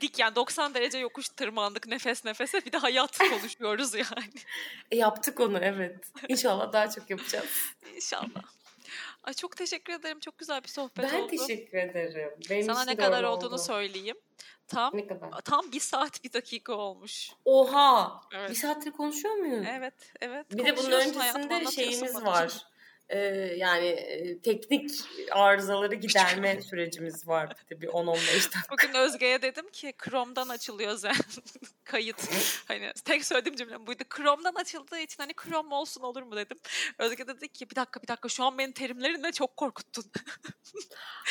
S1: Dik yani 90 derece yokuş tırmandık nefes nefese bir de hayat <laughs> konuşuyoruz yani.
S2: E, yaptık onu evet. İnşallah daha çok yapacağız.
S1: İnşallah. Ay çok teşekkür ederim. Çok güzel bir sohbet
S2: ben
S1: oldu.
S2: Ben teşekkür ederim. Benim
S1: Sana ne kadar olduğunu oldu. söyleyeyim. Tam ne kadar? tam bir saat bir dakika olmuş.
S2: Oha! Evet. Bir saattir konuşuyor muyuz?
S1: Evet, evet.
S2: Bir de bunun öncesinde şeyimiz var. E, yani e, teknik arızaları giderme sürecimiz var bir de bir 10-15 dakika.
S1: Bugün Özge'ye dedim ki Chrome'dan açılıyor zen <laughs> kayıt. hani tek söylediğim cümle buydu. Chrome'dan açıldığı için hani Chrome olsun olur mu dedim. Özge dedi ki bir dakika bir dakika şu an beni terimlerinle çok korkuttun. <laughs>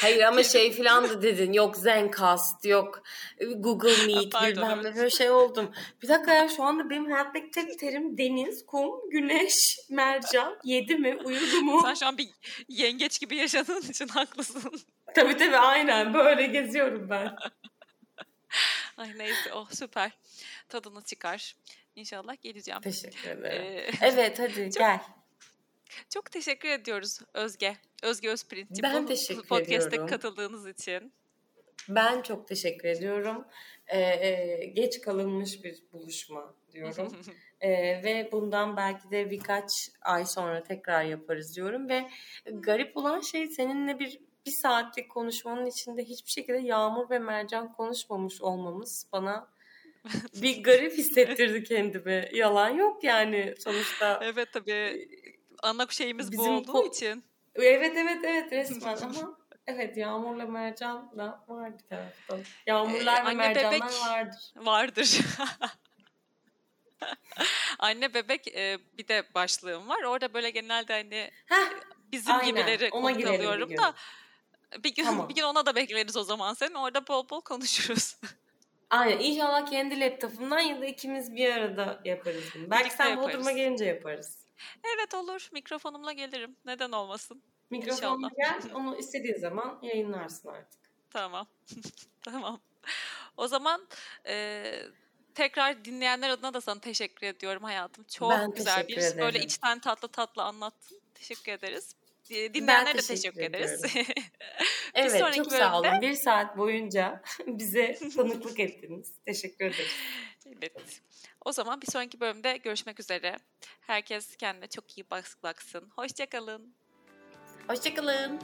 S2: Hayır ama şey filan da dedin. Yok Zencast, yok Google Meet
S1: Pardon,
S2: bilmem
S1: evet.
S2: böyle şey oldum. Bir dakika ya şu anda benim hayattaki tek terim deniz, kum, güneş, mercan. Yedi mi? Uyudu mu?
S1: Sen şu an bir yengeç gibi yaşadığın için haklısın.
S2: tabii tabii aynen böyle geziyorum ben. <laughs>
S1: Ay neyse oh süper. Tadını çıkar. İnşallah geleceğim.
S2: Teşekkür ederim.
S1: Ee, <laughs>
S2: Evet hadi gel.
S1: çok teşekkür ediyoruz Özge. Özge Özprint'ciğim.
S2: Ben
S1: bu
S2: teşekkür
S1: podcast'e
S2: ediyorum.
S1: katıldığınız için.
S2: Ben çok teşekkür ediyorum. Ee, e, geç kalınmış bir buluşma diyorum. <laughs> Ee, ve bundan belki de birkaç ay sonra tekrar yaparız diyorum ve garip olan şey seninle bir bir saatlik konuşmanın içinde hiçbir şekilde Yağmur ve Mercan konuşmamış olmamız bana <laughs> bir garip hissettirdi kendimi. Yalan yok yani sonuçta.
S1: evet tabii ana şeyimiz bu olduğu için.
S2: Evet evet evet resmen <laughs> ama evet Yağmur'la Mercan da var bir taraftan. Yağmurlar
S1: Ee,
S2: ve Mercanlar
S1: bebek-
S2: vardır.
S1: Vardır. <laughs> Anne bebek e, bir de başlığım var. Orada böyle genelde hani
S2: Heh,
S1: bizim
S2: Aynen,
S1: gibileri konuk
S2: bir
S1: alıyorum da bir gün
S2: Tamam.
S1: bir gün ona da bekleriz o zaman seni. Orada bol bol konuşuruz. <laughs>
S2: Aynen inşallah kendi laptopumdan ya da ikimiz bir arada yaparız bunu. Belki
S1: Birlikte
S2: sen. Bodrum'a gelince yaparız.
S1: evet olur. Mikrofonumla gelirim. Neden olmasın?
S2: Mikrofonla gel <laughs> onu istediğin zaman yayınlarsın artık.
S1: Tamam. <laughs> tamam. O zaman e, tekrar dinleyenler adına da sana teşekkür ediyorum hayatım. Çok
S2: Ben
S1: güzel bir
S2: teşekkür
S1: böyle
S2: ederim.
S1: içten tatlı tatlı anlattın. Teşekkür ederiz. Dinleyenlere de
S2: teşekkür
S1: ederiz. <laughs>
S2: Evet çok sağ
S1: bölümde-
S2: olun. Bir saat boyunca <laughs> bize <laughs> tanıklık ettiniz. Teşekkür ederiz.
S1: evet. O zaman bir sonraki bölümde görüşmek üzere. Herkes kendine çok iyi bak- baksın. Hoşçakalın.
S2: Hoşçakalın.